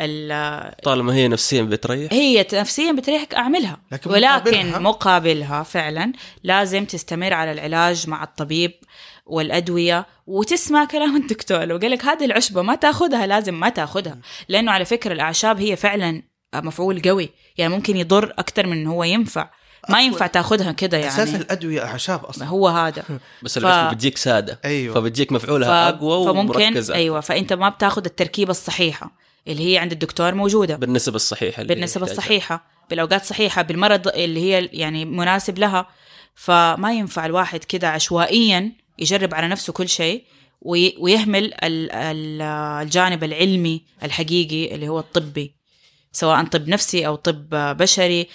ال طالما هي نفسيا بتريح هي نفسيا بتريحك أعملها. لكن ولكن مقابلها- مقابلها فعلا لازم تستمر على العلاج مع الطبيب والأدوية وتسمع كلام *laughs* الدكتور. لو قال لك هذه العشبة ما تأخذها لازم ما تأخذها. لأنه على فكرة الأعشاب هي فعلا مفعول قوي. يعني ممكن يضر أكثر من هو ينفع. ما ينفع تاخذها كده يعني. أساس الأدوية أعشاب ما أصلا. هو هذا. *laughs* بس ف- بتجيك سادة. أيوة. فبتجيك مفعولها أقوى فممكن ومركزة. أيوه فأنت ما بتاخذ التركيبة الصحيحة اللي هي عند الدكتور موجودة. بالنسبة الصحيحة بالنسبة. الصحيحة بالأوقات الصحيحة بالمرض اللي هي يعني مناسب لها. فما ينفع الواحد كده عشوائيا يجرب على نفسه كل شيء وي- ويهمل ال- ال- الجانب العلمي الحقيقي اللي هو الطبي سواء طب نفسي أو طب بشري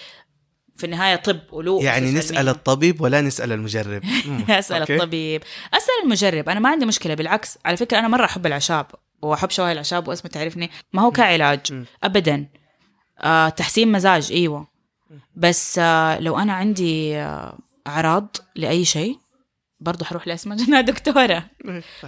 في النهاية طب ولو يعني نسأل علمية. الطبيب ولا نسأل المجرب. *laughs* اسال okay. الطبيب. أسأل المجرب. أنا ما عندي مشكلة بالعكس. على فكرة أنا مرة أحب العشاب وأحب شواي العشاب واسمه تعرفني. ما هو كعلاج. ابدا. آه تحسين مزاج إيوه. بس آه لو أنا عندي آه أعراض لأي شيء برضو حروح لأسماء جنى دكتورة.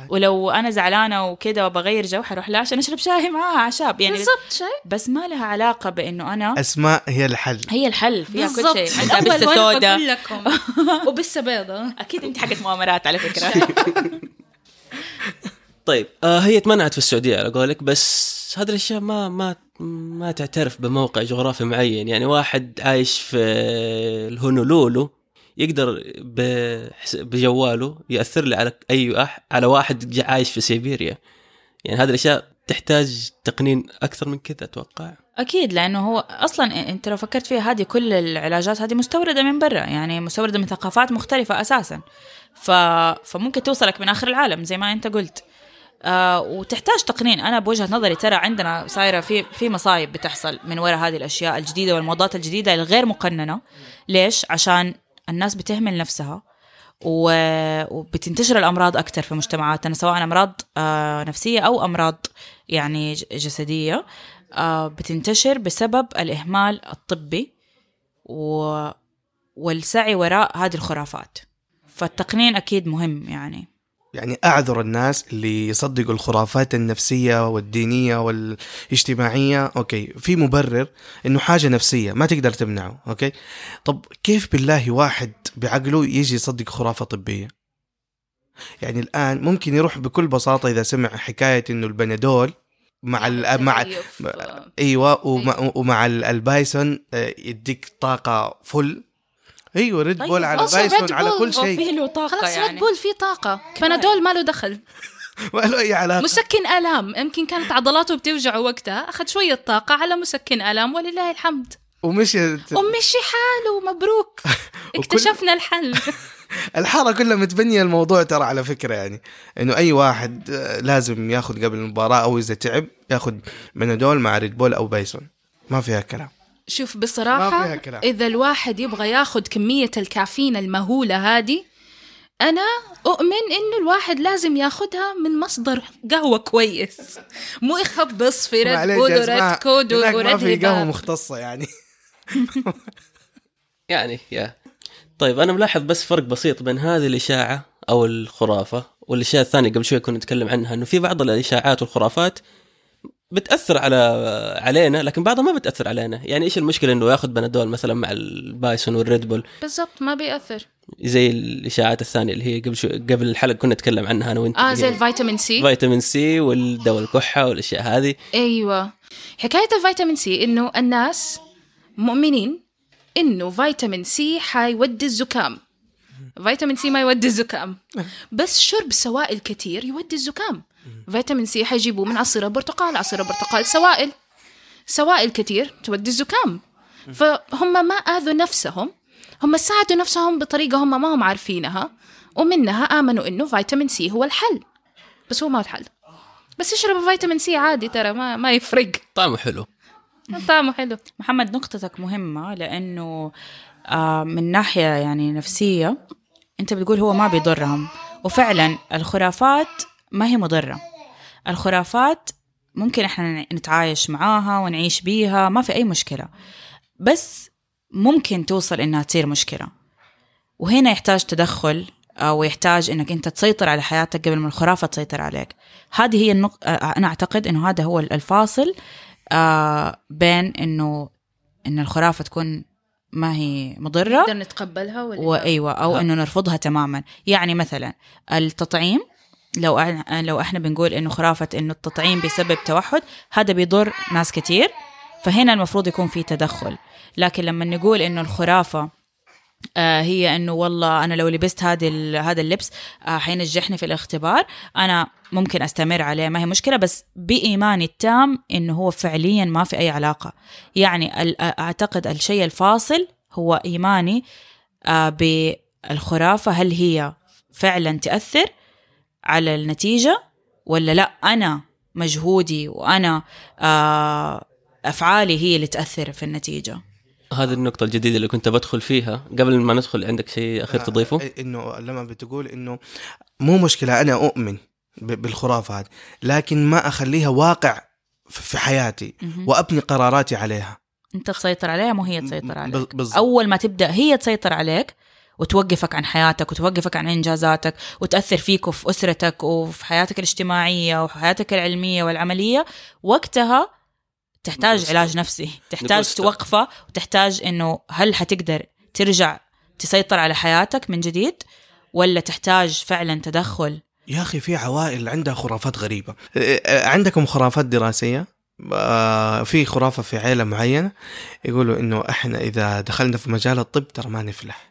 ولو أنا زعلانة وكده وبغير جو حروح لها عشان أشرب شاي معاها عشاب يعني بالضبط شيء بس ما لها علاقة بإنه أنا أسماء هي الحل. هي الحل فيها كل شيء. عندها بسه سودا لكم. *laughs* وبسه بيضة أكيد أنت حقت مؤامرات على فكرة. *laughs* طيب آه هي تمنعت في السعودية على قولك بس هذه الأشياء ما ما ما تعترف بموقع جغرافي معين. يعني واحد عايش في الهونولولو يقدر بجواله يأثر لي على أي أح على واحد عايش في سيبيريا. يعني هذه الأشياء تحتاج تقنين أكثر من كذا أتوقع. أكيد لأنه هو أصلا أنت لو فكرت فيها هذه كل العلاجات هذه مستوردة من برا يعني مستوردة من ثقافات مختلفة أساسا. ف... فممكن توصلك من آخر العالم زي ما أنت قلت. آه وتحتاج تقنين. أنا بوجهة نظري ترى عندنا صايرة في في مصايب بتحصل من وراء هذه الأشياء الجديدة والموضات الجديدة الغير مقننة. ليش؟ عشان الناس بتهمل نفسها. وبتنتشر الأمراض أكثر في مجتمعاتنا سواء أمراض آه نفسية أو أمراض يعني جسدية آه بتنتشر بسبب الإهمال الطبي. والسعي وراء هذه الخرافات فالتقنين أكيد مهم يعني يعني أعذر الناس اللي يصدقوا الخرافات النفسية والدينية والاجتماعية. أوكي في مبرر إنه حاجة نفسية ما تقدر تمنعه. okay طب كيف بالله واحد بعقله يجي يصدق خرافة طبية؟ يعني الآن ممكن يروح بكل بساطة إذا سمع حكاية إنه ال Panadol مع ال مع تكيف. إيوه ومع, ومع ال- ال Bison آه، يديك طاقة full أيوه Red طيب، Bull على ال Bison Red على كل شيء. في له طاقة خلاص يعني. Red Bull فيه طاقة. *laughs* Panadol ما له دخل. *laughs* ما له أي علاقة. مسكن آلام. يمكن كانت عضلاته بتوجعه وقتها. أخذ شوية طاقة على مسكن آلام ولله الحمد. ومشي. ومشي حاله؟ مبروك. *laughs* اكتشفنا الحل. الحارة كلها متبنية الموضوع ترى على فكرة يعني. إنه أي واحد آه، لازم ياخذ قبل المباراة أو إذا تعب ياخذ بنادول مع ريد بول أو بايسون ما فيها كلام. شوف ما بصراحة فيها كلام. إذا الواحد يبغى ياخد كمية الكافيين المهولة هذه أنا أؤمن إنه الواحد لازم ياخدها من مصدر قهوة كويس. مو يخبص في ريد معليش بول وريد كود هناك ما وريد في قهوة هباب مختصة يعني. *laughs* يعني يا. طيب أنا ملاحظ بس فرق بسيط بين هذه الإشاعة أو الخرافة والإشياء الثانية قبل شوي كنا نتكلم عنها إنه في بعض الإشاعات والخرافات بتأثر على علينا لكن بعضها ما بتأثر علينا. يعني إيش المشكلة إنه ياخذ بنادول مثلا مع البايسون والريد بول؟ بالضبط ما بيأثر. زي الإشاعات الثانية اللي هي قبل شوي قبل الحلقة كنا نتكلم عنها أنا وأنت. آه زي الفيتامين سي. فيتامين سي والدواء الكحة والأشياء هذه. أيوه. حكاية الفيتامين سي إنه الناس مؤمنين إنه فيتامين سي حيودي الزكام. فيتامين سي ما يودي الزكام. بس شرب سوائل كثير يودي الزكام. فيتامين سي حيجيبوه من عصير البرتقال عصير البرتقال سوائل. سوائل كثير تودي الزكام. فهم ما آذوا نفسهم هم ساعدوا نفسهم بطريقة هم ما هم عارفينها ومنها آمنوا إنه فيتامين سي هو الحل. بس هو ما هو الحل. بس اشرب فيتامين سي عادي ترى ما ما يفرق. طعمه حلو. طعمه حلو. محمد نقطتك مهمة لأنه آه، من ناحية يعني نفسية أنت بتقول هو ما بيضرهم. وفعلا الخرافات ما هي مضرة. الخرافات ممكن إحنا نتعايش معاها ونعيش بيها ما في أي مشكلة. بس ممكن توصل إنها تصير مشكلة. وهنا يحتاج تدخل أو يحتاج إنك أنت تسيطر على حياتك قبل ما الخرافة تسيطر عليك. هذه هي النق... أنا أعتقد إنه هذا هو الفاصل آه بين إنه إن الخرافة تكون ما هي مضرة نقدر نتقبلها ولا لا؟ وايوه أو إنه نرفضها تماما. يعني مثلا التطعيم لو لو إحنا بنقول إنه خرافة إنه التطعيم بيسبب توحد هذا بيضر ناس كتير فهنا المفروض يكون في تدخل. لكن لما نقول إنه الخرافة آه هي إنه والله أنا لو لبست هذا هذا اللبس آه حينجحني في الاختبار أنا ممكن أستمر عليه ما هي مشكلة بس بإيماني التام إنه هو فعليا ما في أي علاقة. يعني أعتقد الشيء الفاصل هو إيماني آه بالخرافة هل هي فعلا تأثر؟ على النتيجة ولا لا أنا مجهودي وأنا آه أفعالي هي اللي تأثر في النتيجة هذه النقطة الجديدة اللي كنت بدخل فيها قبل ما ندخل عندك شيء أخير تضيفه؟ آه، إنه لما بتقول إنه مو مشكلة أنا أؤمن ب- بالخرافة هذه لكن ما أخليها واقع في حياتي مهم. وأبني قراراتي عليها أنت تسيطر عليها مو هي تسيطر عليك بال- بالضبط. أول ما تبدأ هي تسيطر عليك وتوقفك عن حياتك وتوقفك عن إنجازاتك وتأثر فيك وفي أسرتك وفي حياتك الاجتماعية وفي حياتك العلمية والعملية وقتها تحتاج نقول علاج. نفسي تحتاج stop. توقفة وتحتاج إنه هل حتقدر ترجع تسيطر على حياتك من جديد ولا تحتاج فعلا تدخل؟ يا أخي في عوائل عندها خرافات غريبة. آه، آه، عندكم خرافات دراسية؟ آه، في خرافة في عيلة معينة؟ يقولوا إنه إحنا إذا دخلنا في مجال الطب ترى ما نفلح.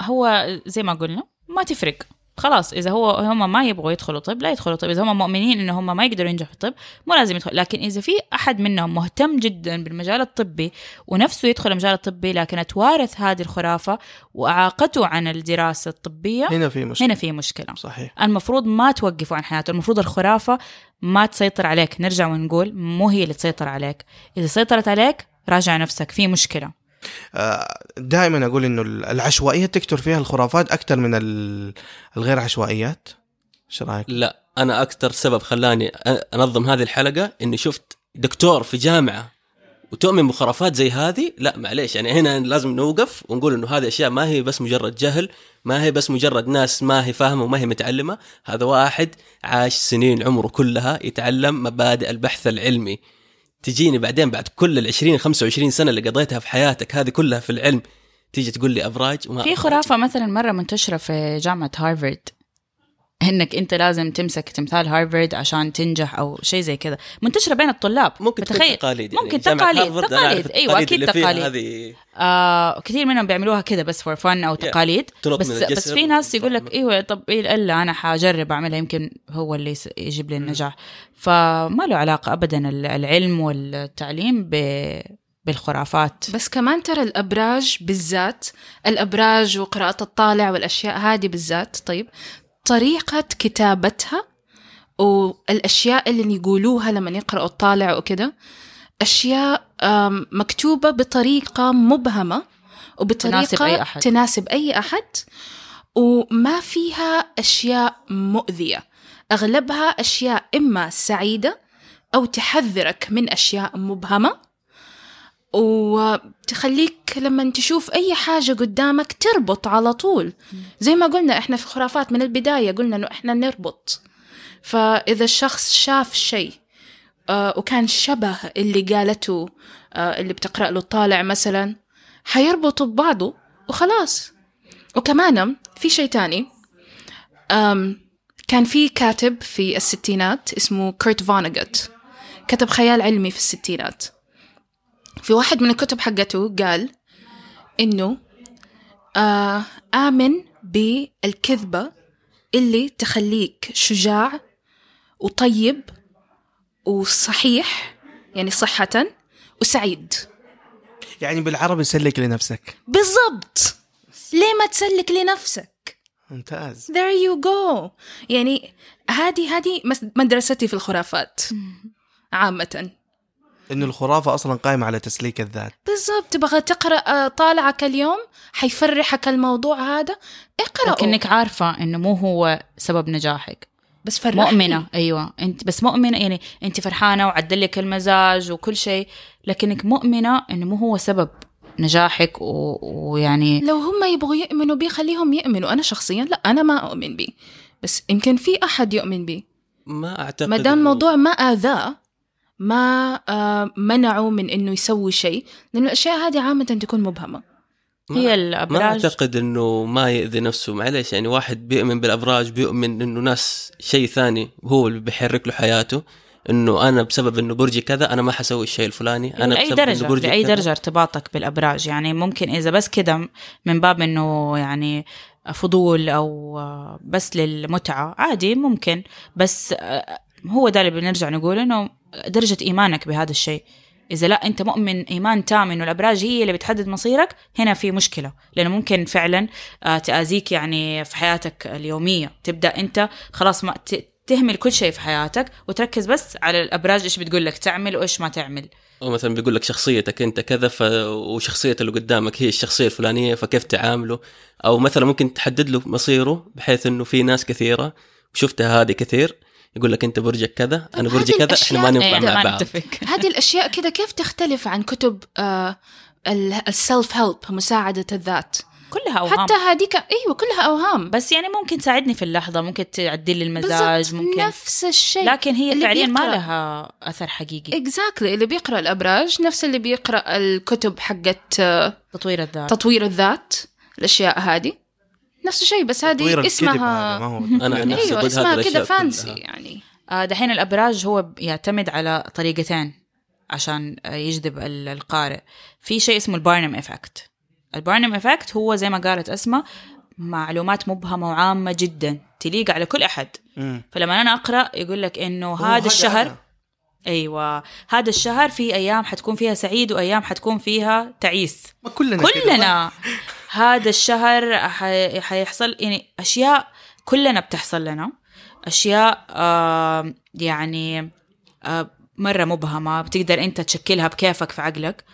هو زي ما قلنا ما تفرق. خلاص إذا هو هم ما يبغوا يدخلوا طب لا يدخلوا طب. إذا هم مؤمنين ان هم ما يقدروا ينجحوا في الطب مو لازم يدخل. لكن إذا في أحد منهم مهتم جدا بالمجال الطبي ونفسه يدخل المجال الطبي لكن توارث هذه الخرافة وأعاقته عن الدراسة الطبية هنا في مشكلة. هنا في مشكلة. صحيح. المفروض ما توقفوا عن حياته. المفروض الخرافة ما تسيطر عليك. نرجع ونقول مو هي اللي تسيطر عليك. إذا سيطرت عليك راجع نفسك. في مشكلة. دائما أقول إنه العشوائيات تكتر فيها الخرافات أكثر من ال- الغير عشوائيات. إيش رأيك؟ لا أنا أكثر سبب خلاني أنظم هذه الحلقة إني شفت دكتور في جامعة وتؤمن بخرافات زي هذه. لا معليش يعني هنا لازم نوقف ونقول إنه هذه أشياء ما هي بس مجرد جهل ما هي بس مجرد ناس ما هي فاهمة وما هي متعلمة. هذا واحد عاش سنين عمره كلها يتعلم مبادئ البحث العلمي. تجيني بعدين بعد كل ال 20 25 سنة اللي قضيتها في حياتك هذه كلها في العلم تيجي تقول لي ابراج وما في. خرافة مثلا مرة منتشرة في جامعة هارفارد إنك أنت لازم تمسك تمثال هارفارد عشان تنجح أو شيء زي كذا. منتشرة بين الطلاب. ممكن فتخيل- تقاليد يعني ممكن تقاليد تقاليد. أيوه أكيد تقاليد. هذه. آه كثير منهم بيعملوها كذا بس فور فن أو تقاليد. تنط بس بس في ناس يقول لك إيوه طب إيه إلا أنا حجرب أعملها يمكن هو اللي يجيب لي النجاح. فما له علاقة ابدا ال- العلم والتعليم ب- بالخرافات. بس كمان ترى الأبراج بالذات الأبراج وقراءة الطالع والأشياء هذه بالذات طيب طريقة كتابتها والأشياء اللي يقولوها لما يقرأوا الطالع وكده أشياء مكتوبة بطريقة مبهمة وبطريقة تناسب أي أحد. تناسب أي أحد وما فيها أشياء مؤذية أغلبها أشياء إما سعيدة أو تحذرك من أشياء مبهمة وتخليك لما تشوف أي حاجة قدامك تربط على طول. زي ما قلنا إحنا في خرافات من البداية قلنا إنه إحنا نربط. فإذا الشخص شاف شيء آه، وكان شبه اللي قالته آه، اللي بتقرأ له الطالع مثلا حيربطوا ببعضه وخلاص. وكمان في شيء تاني كان في كاتب في الستينات اسمه كورت فونيغت كتب خيال علمي في الستينات. في واحد من الكتب حقته قال إنه آه آمن بالكذبة اللي تخليك شجاع وطيب وصحيح يعني صحة وسعيد. يعني بالعربي سلك لنفسك. بالضبط. ليه ما تسلك لنفسك؟ ممتاز. There you go. يعني هذه هذه مس- مدرستي في الخرافات عامة. انه الخرافة أصلا قائمة على تسليك الذات. بالضبط. تبغى تقرأ آه، طالعك اليوم حيفرحك الموضوع هذا. اقرأه. لكنك عارفة إنه مو هو سبب نجاحك. بس فرحني مؤمنة. أيوه. أنت بس مؤمنة يعني أنت فرحانة وعدلك المزاج وكل شيء لكنك مؤمنة إنه مو هو سبب نجاحك و... ويعني لو هم يبغوا يؤمنوا بي خليهم يؤمنوا. أنا شخصيا لا أنا ما أؤمن بي. بس يمكن في أحد يؤمن بي. ما أعتقد ما دام الموضوع ما آذاه ما آه منعه من إنه يسوي شيء لأن الأشياء هذه عامة تكون مبهمة. ما- هي ما الابراج أعتقد إنه ما يأذي نفسه معليش يعني واحد بيؤمن بالأبراج بيؤمن إنه ناس شيء ثاني هو اللي بيحرك له حياته إنه أنا بسبب إنه برجي كذا أنا ما حسوي الشيء الفلاني أنا لأي بسبب إنه درجة برجي لأي كذا. درجة ارتباطك بالأبراج؟ يعني ممكن إذا بس كده من باب إنه يعني فضول أو آه، بس للمتعة عادي ممكن. بس آه، هو ده اللي بنرجع نقول إنه درجة إيمانك بهذا الشيء. إذا لا أنت مؤمن إيمان تام انه الابراج هي اللي بتحدد مصيرك هنا في مشكلة. لأنه ممكن فعلا آه، تأذيك يعني في حياتك اليومية. تبدأ أنت خلاص ما تهمل كل شيء في حياتك وتركز بس على الأبراج إيش بتقول لك تعمل وإيش ما تعمل. أو مثلا بيقول لك شخصيتك أنت كذا ف... وشخصية اللي قدامك هي الشخصية الفلانية فكيف تعامله؟ أو مثلا ممكن تحدد له مصيره بحيث إنه في ناس كثيرة وشفتها هذه كثير يقول لك أنت برجك كذا أنا طب برجي هذه كذا إحنا ما ننفع مع بعض. *laughs* هذه الأشياء كذا كيف تختلف عن كتب آه السيلف هيلب مساعدة الذات؟ كلها أوهام. حتى هذيك إيوه كلها أوهام. بس يعني ممكن تساعدني في اللحظة ممكن تعدل لي المزاج ممكن. نفس الشيء. لكن هي اللي فعليا ما. لها أثر حقيقي. exactly اللي بيقرأ الأبراج نفس اللي بيقرأ الكتب حقت آه، تطوير الذات. تطوير الذات الأشياء هذه. نفس الشيء بس هذه اسمها هذا ما هو أنا نفسي أيوه أقول اسمها كذا fancy كلها. يعني آه، دحين الأبراج هو يعتمد على طريقتين عشان آه، يجذب ال- القارئ في شيء اسمه ال Barnum effect ال Barnum effect هو زي ما قالت أسماء معلومات مبهمة وعامة جدا تليق على كل أحد. فلما أنا أقرأ يقول لك إنه هذا الشهر أنا. أيوه هذا الشهر في أيام حتكون فيها سعيد وأيام حتكون فيها تعيس ما كلنا كده. كلنا *laughs* هذا الشهر حي- حيحصل يعني أشياء كلنا بتحصل لنا. أشياء آه يعني آه مرة مبهمة بتقدر أنت تشكلها بكيفك في عقلك.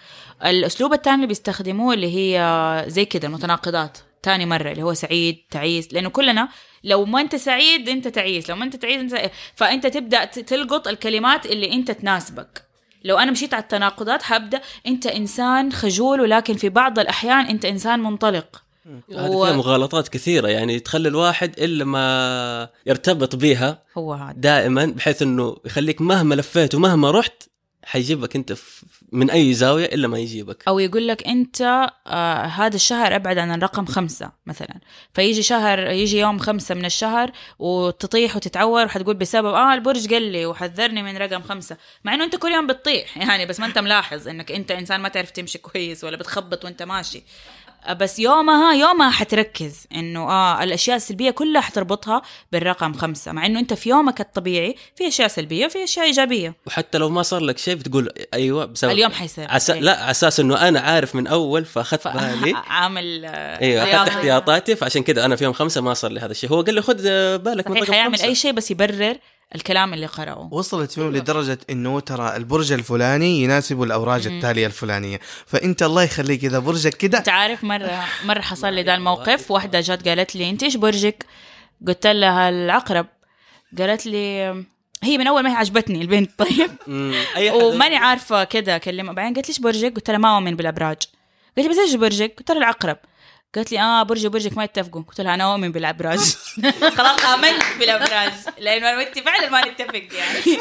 الأسلوب الثاني اللي بيستخدموه اللي هي زي كده المتناقضات. تاني مرة اللي هو سعيد تعيس لأنه كلنا لو ما أنت سعيد أنت تعيس. لو ما أنت تعيس أنت سعيد. فأنت تبدأ تلقط الكلمات اللي أنت تناسبك. لو أنا مشيت على التناقضات حبدأ أنت إنسان خجول ولكن في بعض الأحيان أنت إنسان منطلق. هذه و- فيها مغالطات كثيرة يعني تخلي الواحد إلا ما يرتبط بيها هو هذا. دائما بحيث إنه يخليك مهما لفيت ومهما رحت حيجيبك انت من أي زاوية إلا ما يجيبك. أو يقول لك أنت آه هذا الشهر أبعد عن الرقم *laughs* خمسة مثلا. فيجي شهر يجي يوم خمسة من الشهر وتطيح وتتعور وحتقول بسبب آه البرج قال لي وحذرني من رقم خمسة. مع إنه أنت كل يوم بتطيح *laughs* يعني بس ما أنت ملاحظ إنك أنت إنسان ما تعرف تمشي كويس ولا بتخبط وأنت ماشي. بس يومها يومها حتركز إنه آه الأشياء السلبية كلها حتربطها بالرقم خمسة مع إنه أنت في يومك الطبيعي في أشياء سلبية وفي أشياء إيجابية وحتى لو ما صار لك شيء بتقول أيوه بسبب اليوم حيصير عس... إيه. لا على أساس إنه أنا عارف من أول فأخذت ف- بالي *laughs* عامل آه، أيوه أخذت. احتياطاتي فعشان كده أنا في يوم خمسة ما صار لي هذا الشيء هو قال لي خذ بالك من رقم حيعمل. أي شيء بس يبرر الكلام اللي قرأه وصلت فيهم لدرجة إنه ترى البرج الفلاني يناسب الابراج التالية الفلانية. فأنت الله يخليك إذا برجك كده. أنت عارف مرة مرة حصل لي ده الموقف. واحدة جت قالت لي أنت إيش برجك؟ قلت لها العقرب. قالت لي هي من أول ما هي عجبتني البنت. *laughs* طيب. مم. وماني عارفة كذا أكلمها. بعدين قالت لي إيش برجك؟ قلت لها ما أؤمن بالأبراج. قالت لي بس إيش برجك؟ قلت لها العقرب. قالت لي آه برجي وبرجك ما يتفقوا قلت لها أنا أؤمن بالأبراج. *laughs* خلاص امنت بالأبراج لأنه أنا وانت فعلا ما نتفق يعني. *laughs*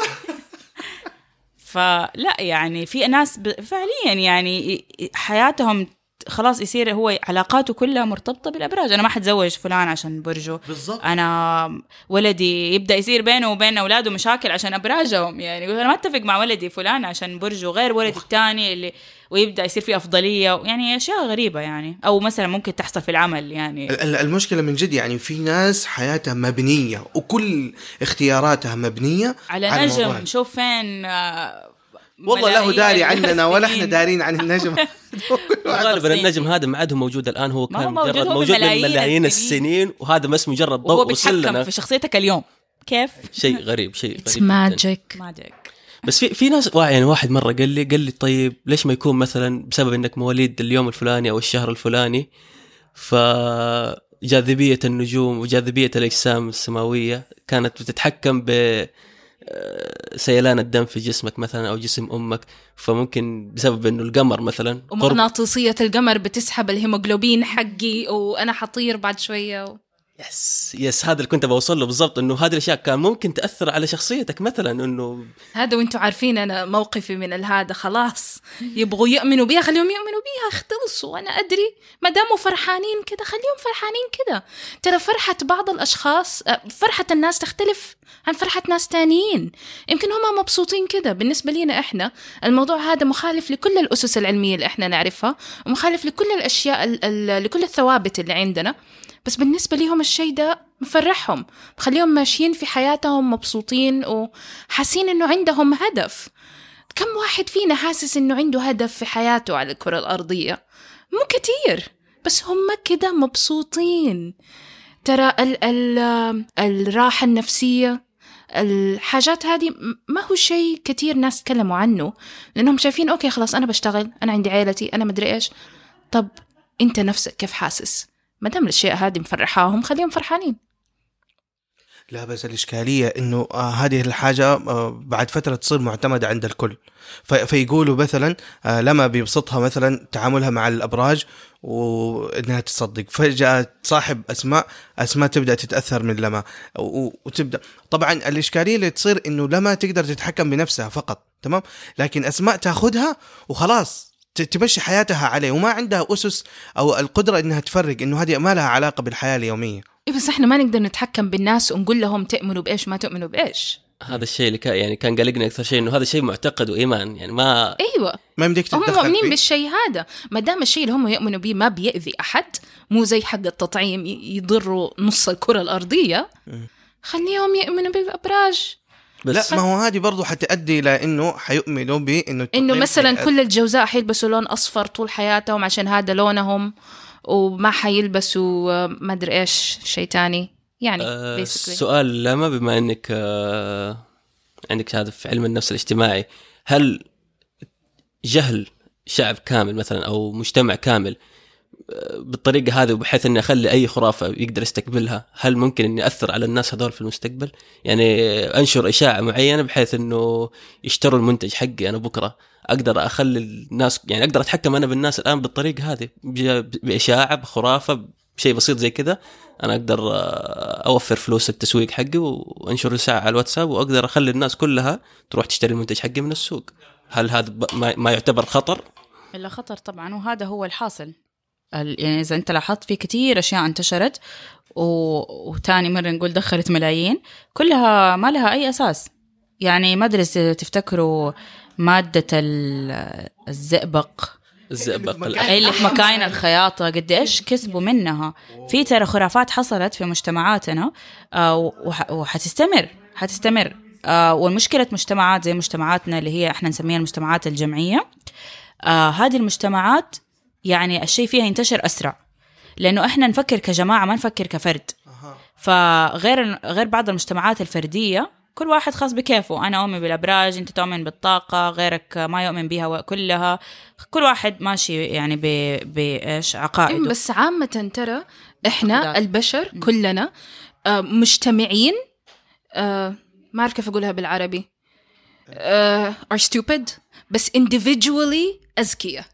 فلا يعني في ناس فعليا يعني حياتهم خلاص يصير هو علاقاته كلها مرتبطة بالأبراج. أنا ما حتزوج فلان عشان برجه بالضبط. أنا ولدي يبدأ يصير بينه وبين أولاده مشاكل عشان أبراجهم. يعني أنا ما أتفق مع ولدي فلان عشان برجه غير ولدي الثاني اللي ويبدأ يصير في أفضلية. يعني أشياء غريبة يعني. أو مثلا ممكن تحصل في العمل يعني. ال- ال- المشكلة من جد يعني في ناس حياتها مبنية وكل اختياراتها مبنية على على. نجم. شوف فين آه، ولا هو داري عننا ولا إحنا. دارين عن النجم *laughs* غالبا النجم هذا ما عاد هو موجود الآن هو كان موجود، مجرد هو موجود من ملايين السنين. السنين وهذا بس مجرد ضوء وصل في شخصيتك اليوم كيف؟ شيء غريب شيء غريب. magic magic بس في في ناس يعني واحد مرة قال لي قال لي طيب ليش ما يكون مثلا بسبب إنك مواليد اليوم الفلاني أو الشهر الفلاني فجاذبية النجوم وجاذبية الأجسام السماوية كانت بتتحكم ب سيلان الدم في جسمك مثلا أو جسم أمك فممكن بسبب إنه القمر مثلا قرب. ومغناطيسية القمر بتسحب الهيموجلوبين حقي وأنا حطير بعد شوية و... يس يس هذا اللي كنت بوصل له بالضبط إنه هذه الأشياء كان ممكن تأثر على شخصيتك مثلا إنه هذا وأنتم عارفين أنا موقفي من هذا خلاص. يبغوا يؤمنوا بيها خليهم يؤمنوا بيها اختصوا وأنا أدري ما داموا فرحانين كده خليهم فرحانين كده ترى فرحة بعض الأشخاص أه، فرحة الناس تختلف عن فرحة ناس تانيين. يمكن هم مبسوطين كده بالنسبة لنا إحنا الموضوع هذا مخالف لكل الأسس العلمية اللي إحنا نعرفها ومخالف لكل الأشياء ال- ال- لكل الثوابت اللي عندنا. بس بالنسبة لهم الشيء ده مفرحهم بخليهم ماشيين في حياتهم مبسوطين وحاسين إنه عندهم هدف. كم واحد فينا حاسس إنه عنده هدف في حياته على الكرة الأرضية؟ مو كتير بس هم كده مبسوطين. ترى ال ال الراحة النفسية الحاجات هذه ما هو شيء كتير ناس تكلموا عنه لأنهم شايفين أوكي خلاص أنا بشتغل أنا عندي عيلتي أنا مدري إيش. طب أنت نفسك كيف حاسس؟ ما دام الأشياء هذه مفرحاهم خليهم فرحانين. لا بس الإشكالية إنه آه هذه الحاجة آه بعد فترة تصير معتمدة عند الكل. في فيقولوا مثلا آه لما بيبسطها مثلا تعاملها مع الأبراج وإنها تصدق. فجأة صاحب أسماء أسماء تبدأ تتأثر من لما وتبدأ. طبعا الإشكالية اللي تصير إنه لما تقدر تتحكم بنفسها فقط تمام؟ لكن أسماء تأخذها وخلاص. تمشي حياتها عليه وما عندها أسس أو القدرة إنها تفرق إنه هذه ما لها علاقة بالحياة اليومية. إيه بس إحنا ما نقدر نتحكم بالناس ونقول لهم تؤمنوا بإيش ما تؤمنوا بإيش. هذا الشيء اللي كان يعني كان قلقني أكثر شيء إنه هذا شيء معتقد وإيمان يعني ما أيوه. ما يمديك هم تتدخل مؤمنين فيه. بالشيء هذا. ما دام الشيء اللي هم يؤمنوا به ما بيأذي أحد مو زي حق التطعيم يضروا نص الكرة الأرضية خليهم يؤمنوا بالأبراج. بس لا ما هو هذه برضو حتؤدي إلى إنه حيؤمنوا بانه إنه مثلا حيأدي- كل الجوزاء حيلبسوا لون أصفر طول حياتهم عشان هذا لونهم وما حيلبسوا آه، ما أدري إيش شيء تاني يعني آه basically. سؤال لما بما إنك آه عندك شهاده في علم النفس الاجتماعي هل جهل شعب كامل مثلا أو مجتمع كامل بالطريقة هذه وبحيث إني أخلي أي خرافة يقدر يستقبلها هل ممكن إني أثر على الناس هذول في المستقبل؟ يعني أنشر إشاعة معينة بحيث إنه يشتروا المنتج حقي أنا بكرة. أقدر أخلي الناس يعني أقدر أتحكم أنا بالناس الآن بالطريقة هذه بإشاعة بخرافة بشيء بسيط زي كذا. أنا أقدر آه، أوفر فلوس التسويق حقي وأنشر رساله على الواتساب وأقدر أخلي الناس كلها تروح تشتري المنتج حقي من السوق. هل هذا ما يعتبر خطر؟ إلا خطر طبعا وهذا هو الحاصل. ال- يعني إذا أنت لاحظت في كتير أشياء انتشرت و... وتاني مرة نقول دخلت ملايين كلها ما لها أي أساس. يعني ما أدري تفتكروا مادة ال- الزئبق. الزئبق. اللي في مكاين الخياطة قد إيش كسبوا منها. في ترى خرافات حصلت في مجتمعاتنا آه، وح- وحتستمر حتستمر. آه، والمشكلة مجتمعات زي مجتمعاتنا اللي هي إحنا نسميها المجتمعات الجمعية. آه، هذه المجتمعات يعني الشيء فيها ينتشر أسرع. لأنه إحنا نفكر كجماعة ما نفكر كفرد. فغير غير بعض المجتمعات الفردية كل واحد خاص بكيفه. أنا أؤمن بالأبراج أنت تؤمن بالطاقة غيرك ما يؤمن بها كلها. كل واحد ماشي يعني ب... بإيش؟ إيه، عقائده بس عامة ترى إحنا. البشر كلنا آه، مجتمعين آه، ما أعرف كيف أقولها بالعربي آه، are stupid بس individually اذكياء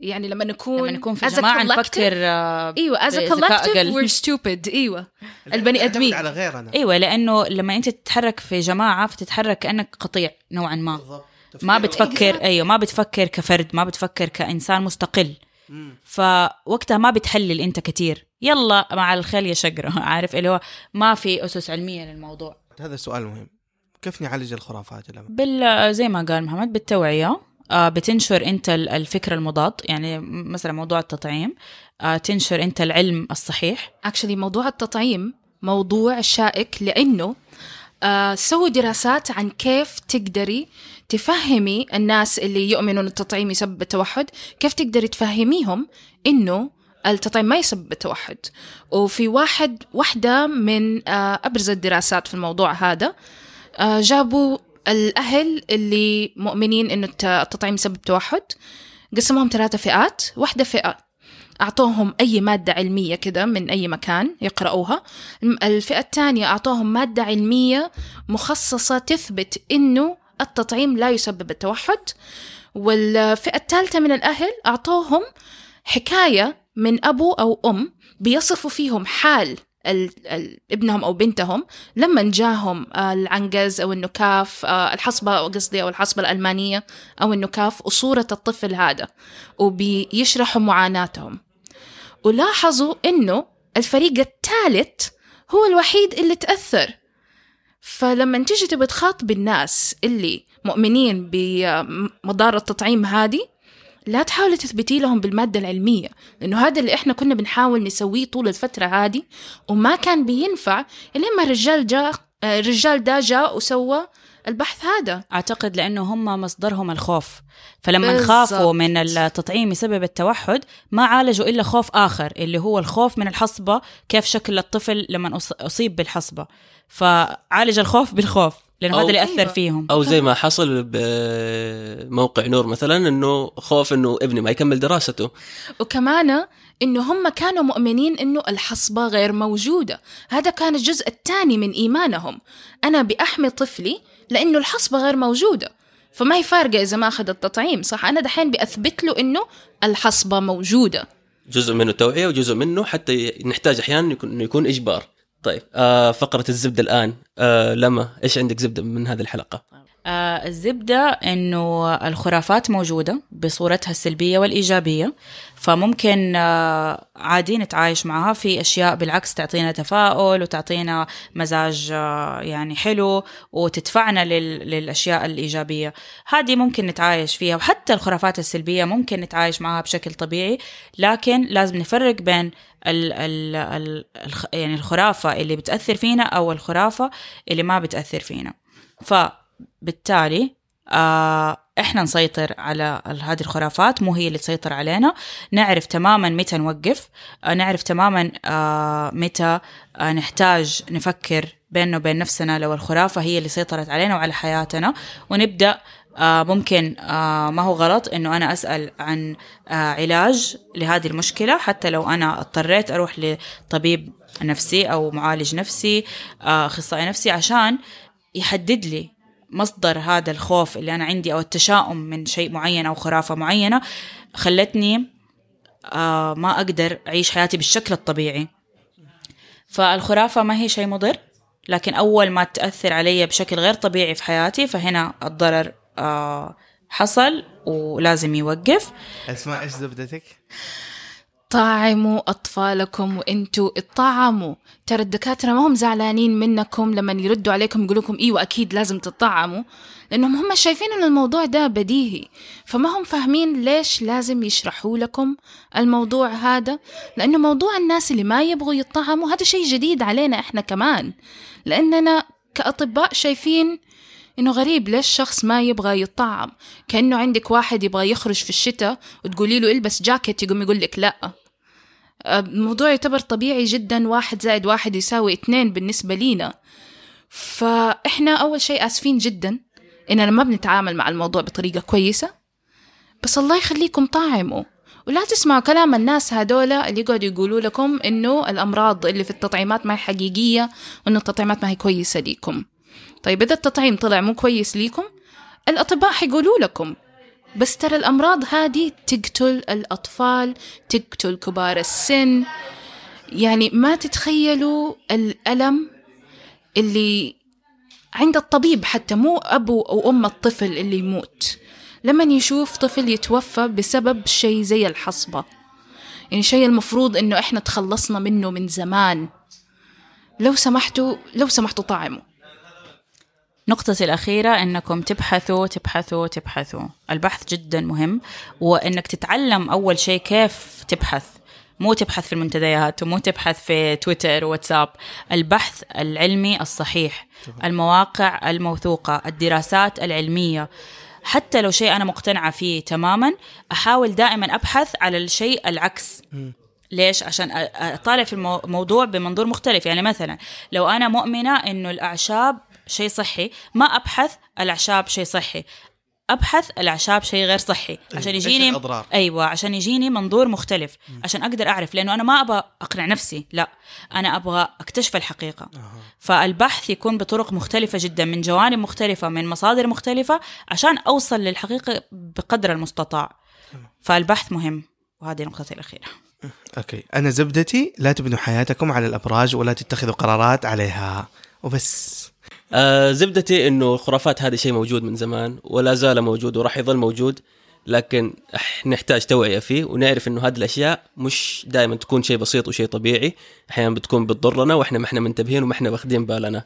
يعني لما نكون لما نكون في collective- نفكر آه، إيوه as a بذكاء collective أقل. we're stupid. إيوه البني آدمين. على غيرنا. إيوه لأنه لما أنت تتحرك في جماعة فتتحرك كأنك قطيع نوعا ما. بالضبط. ما بتفكر إيوه ما بتفكر كفرد ما بتفكر كإنسان مستقل. فوقتها ما بتحلل أنت كتير. يلا مع الخيل يا شقره *laughs* عارف اللي هو ما في أسس علمية للموضوع. هذا سؤال مهم. كيف نعالج الخرافات بال زي ما قال محمد بالتوعية. آه، بتنشر انت ال- الفكر المضاد يعني مثلا موضوع التطعيم آه، تنشر انت العلم الصحيح. Actually موضوع التطعيم موضوع شائك لأنه آه سووا دراسات عن كيف تقدري تفهمي الناس اللي يؤمنون التطعيم يسبب التوحد كيف تقدري تفهميهم إنه التطعيم ما يسبب التوحد. وفي واحد واحدة من آه أبرز الدراسات في الموضوع هذا آه جابوا الأهل اللي مؤمنين إنه الت- التطعيم يسبب توحد قسموهم ثلاثة فئات. واحدة فئة أعطوهم أي مادة علمية كده من أي مكان يقرأوها. الفئة الثانية أعطوهم مادة علمية مخصصة تثبت إنه التطعيم لا يسبب التوحد. والفئة الثالثة من الأهل أعطوهم حكاية من أبو أو أم بيصفوا فيهم حال ال- ال- ابنهم أو بنتهم لما جاهم آه، العنقز أو النكاف آه، الحصبة قصدي أو الحصبة الألمانية أو النكاف وصورة الطفل هذا وبيشرحوا معاناتهم. ولاحظوا إنه الفريق الثالث هو الوحيد اللي تأثر. فلما تيجي تبي تخاطب الناس اللي مؤمنين بمضار التطعيم هذه لا تحاولي تثبتي لهم بالمادة العلمية لأنه هذا اللي إحنا كنا بنحاول نسويه طول الفترة هذه وما كان بينفع لين ما الرجال جاء الرجال ده جاء وسوى البحث هذا. أعتقد لأنه هم مصدرهم الخوف. فلما بالضبط. خافوا من التطعيم بسبب التوحد ما عالجوا إلا خوف آخر اللي هو الخوف من الحصبة كيف شكل الطفل لما أصيب بالحصبة. فعالج الخوف بالخوف. لأنه هذا اللي أثر أيوة. فيهم. أو زي ما حصل بموقع نور مثلا إنه خوف إنه ابني ما يكمل دراسته. وكمان إنه هم كانوا مؤمنين إنه الحصبة غير موجودة. هذا كان الجزء الثاني من إيمانهم. أنا بأحمي طفلي لإنه الحصبة غير موجودة. فما هي فارقة إذا ما أخذ التطعيم صح؟ أنا دحين بأثبت له إنه الحصبة موجودة. جزء منه توعية وجزء منه حتى نحتاج أحيانا يكون إنه يكون إجبار. طيب آه فقرة الزبدة الآن آه لما إيش عندك زبدة من هذه الحلقة؟ آه الزبدة إنه الخرافات موجودة بصورتها السلبية والإيجابية فممكن آه عادي نتعايش معها في أشياء بالعكس تعطينا تفاؤل وتعطينا مزاج آه يعني حلو وتدفعنا لل للأشياء الإيجابية. هذه ممكن نتعايش فيها وحتى الخرافات السلبية ممكن نتعايش معها بشكل طبيعي لكن لازم نفرق بين ال ال ال يعني الخرافة اللي بتأثر فينا أو الخرافة اللي ما بتأثر فينا. فبالتالي آه إحنا نسيطر على هذه الخرافات مو هي اللي تسيطر علينا. نعرف تماما متى نوقف آه نعرف تماما آه متى آه نحتاج نفكر بيننا وبين نفسنا لو الخرافة هي اللي سيطرت علينا وعلى حياتنا. ونبدأ آه ممكن آه ما هو غلط إنه أنا أسأل عن آه علاج لهذه المشكلة. حتى لو أنا اضطريت أروح لطبيب نفسي أو معالج نفسي آه أخصائي نفسي عشان يحدد لي مصدر هذا الخوف اللي أنا عندي أو التشاؤم من شيء معين أو خرافة معينة خلتني آه ما أقدر أعيش حياتي بالشكل الطبيعي فالخرافة ما هي شيء مضر لكن أول ما تأثر علي بشكل غير طبيعي في حياتي فهنا الضرر آه حصل ولازم يوقف أسماء إيش زبدتك؟ طعموا أطفالكم وإنتوا اتطعموا ترى الدكاترة ما هم زعلانين منكم لما يردوا عليكم يقولوا لكم إيوة أكيد لازم تطعموا لأنهم هم شايفين إن الموضوع ده بديهي. فما هم فاهمين ليش لازم يشرحوا لكم الموضوع هذا؟ لأنه موضوع الناس اللي ما يبغوا يطعموا هذا شيء جديد علينا إحنا كمان. لأننا كأطباء شايفين إنه غريب ليش شخص ما يبغى يطعم. كأنه عندك واحد يبغى يخرج في الشتاء وتقولي له إلبس جاكيت يقوم يقول لك لأ. الموضوع يعتبر طبيعي جدا واحد زائد واحد يساوي اتنين بالنسبة لينا. فإحنا أول شيء آسفين جدا إننا ما بنتعامل مع الموضوع بطريقة كويسة. بس الله يخليكم طاعموا. ولا تسمعوا كلام الناس هذولا اللي يقعدوا يقولوا لكم إنه الأمراض اللي في التطعيمات ما هي حقيقية وإنه التطعيمات ما هي كويسة ليكم. طيب إذا التطعيم طلع مو كويس ليكم الأطباء حيقولوا لكم. بس ترى الأمراض هذه تقتل الأطفال تقتل كبار السن. يعني ما تتخيلوا الألم اللي عند الطبيب حتى مو أبو أو أم الطفل اللي يموت. لما يشوف طفل يتوفى بسبب شيء زي الحصبة. يعني شيء المفروض إنه إحنا تخلصنا منه من زمان. لو سمحتوا لو سمحتوا طعموا. نقطتي الأخيرة أنكم تبحثوا تبحثوا تبحثوا. البحث جدا مهم وأنك تتعلم أول شيء كيف تبحث. مو تبحث في المنتديات ومو تبحث في تويتر وواتساب البحث العلمي الصحيح المواقع الموثوقة الدراسات العلمية. حتى لو شيء أنا مقتنعة فيه تماما أحاول دائما أبحث على الشيء العكس. ليش؟ عشان أ- أطالع في المو- الموضوع بمنظور مختلف، يعني مثلا لو أنا مؤمنة إنه الأعشاب شيء صحي، ما أبحث الأعشاب شيء صحي، أبحث الأعشاب شيء غير صحي. عشان إيش يجيني الأضرار؟ أيوه عشان يجيني منظور مختلف. عشان أقدر أعرف لأنه أنا ما أبغى أقنع نفسي لا. أنا أبغى أكتشف الحقيقة. فالبحث يكون بطرق مختلفة جدا من جوانب مختلفة من مصادر مختلفة عشان أوصل للحقيقة بقدر المستطاع. فالبحث مهم. وهذه نقطتي الأخيرة. أوكي. أنا زبدتي لا تبنوا حياتكم على الأبراج ولا تتخذوا قرارات عليها. وبس. آه زبدتي إنه الخرافات هذه شيء موجود من زمان ولا زال موجود وراح يظل موجود لكن نحتاج توعية فيه ونعرف إنه هذه الأشياء مش دائما تكون شيء بسيط وشيء طبيعي أحيانا بتكون بتضرنا وإحنا ما إحنا منتبهين وما إحنا واخدين بالنا.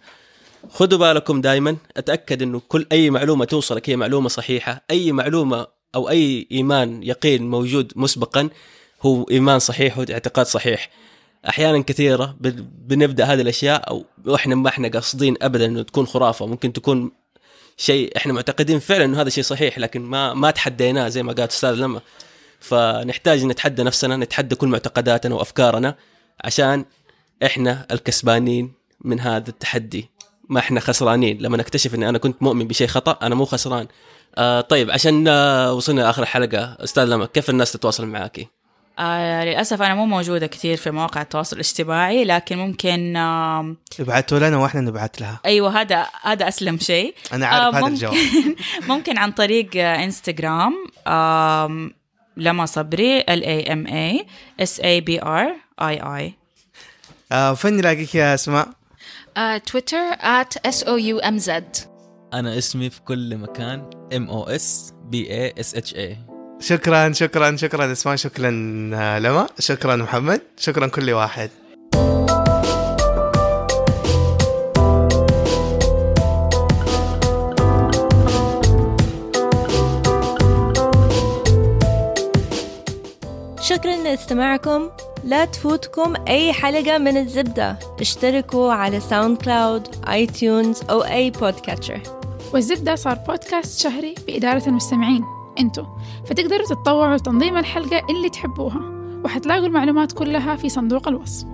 خذوا بالكم دائما أتأكد إنه كل أي معلومة توصلك هي معلومة صحيحة أي معلومة أو أي إيمان يقين موجود مسبقا هو إيمان صحيح واعتقاد صحيح. أحيانا كثيرة بنبدأ هذه الأشياء أو وإحنا ما إحنا قاصدين ابدا إنه تكون خرافة. ممكن تكون شيء إحنا معتقدين فعلا إنه هذا شيء صحيح لكن ما ما تحديناه زي ما قالت أستاذ لما. فنحتاج نتحدى نفسنا نتحدى كل معتقداتنا وأفكارنا عشان إحنا الكسبانين من هذا التحدي. ما إحنا خسرانين. لما نكتشف إني أنا كنت مؤمن بشيء خطأ أنا مو خسران. آه طيب عشان آه وصلنا لآخر الحلقة أستاذ لما كيف الناس تتواصل معاكي؟ آه للأسف أنا مو موجودة كثير في مواقع التواصل الاجتماعي لكن ممكن آه ابعتوا لنا وإحنا نبعت لها. أيوة هذا هذا أسلم شيء. أنا عارف آه، هذا ممكن- الجواب. *laughs* ممكن عن طريق آه، إنستغرام آم، لما صبري ال A M A S A B R I I. آه فين نلاقيك يا أسماء؟ آه، تويتر at S O U M Z. أنا اسمي في كل مكان M O S B A S H A شكرا شكرا شكرا. اسماء شكرا آه، لما. شكرا محمد. شكرا كل واحد. شكرا لاستماعكم. لا تفوتكم أي حلقة من الزبدة. اشتركوا على SoundCloud iTunes أو أي podcatcher والزبدة صار بودكاست شهري بإدارة المستمعين. انتو. فتقدروا تتطوعوا لتنظيم الحلقة اللي تحبوها وحتلاقوا المعلومات كلها في صندوق الوصف.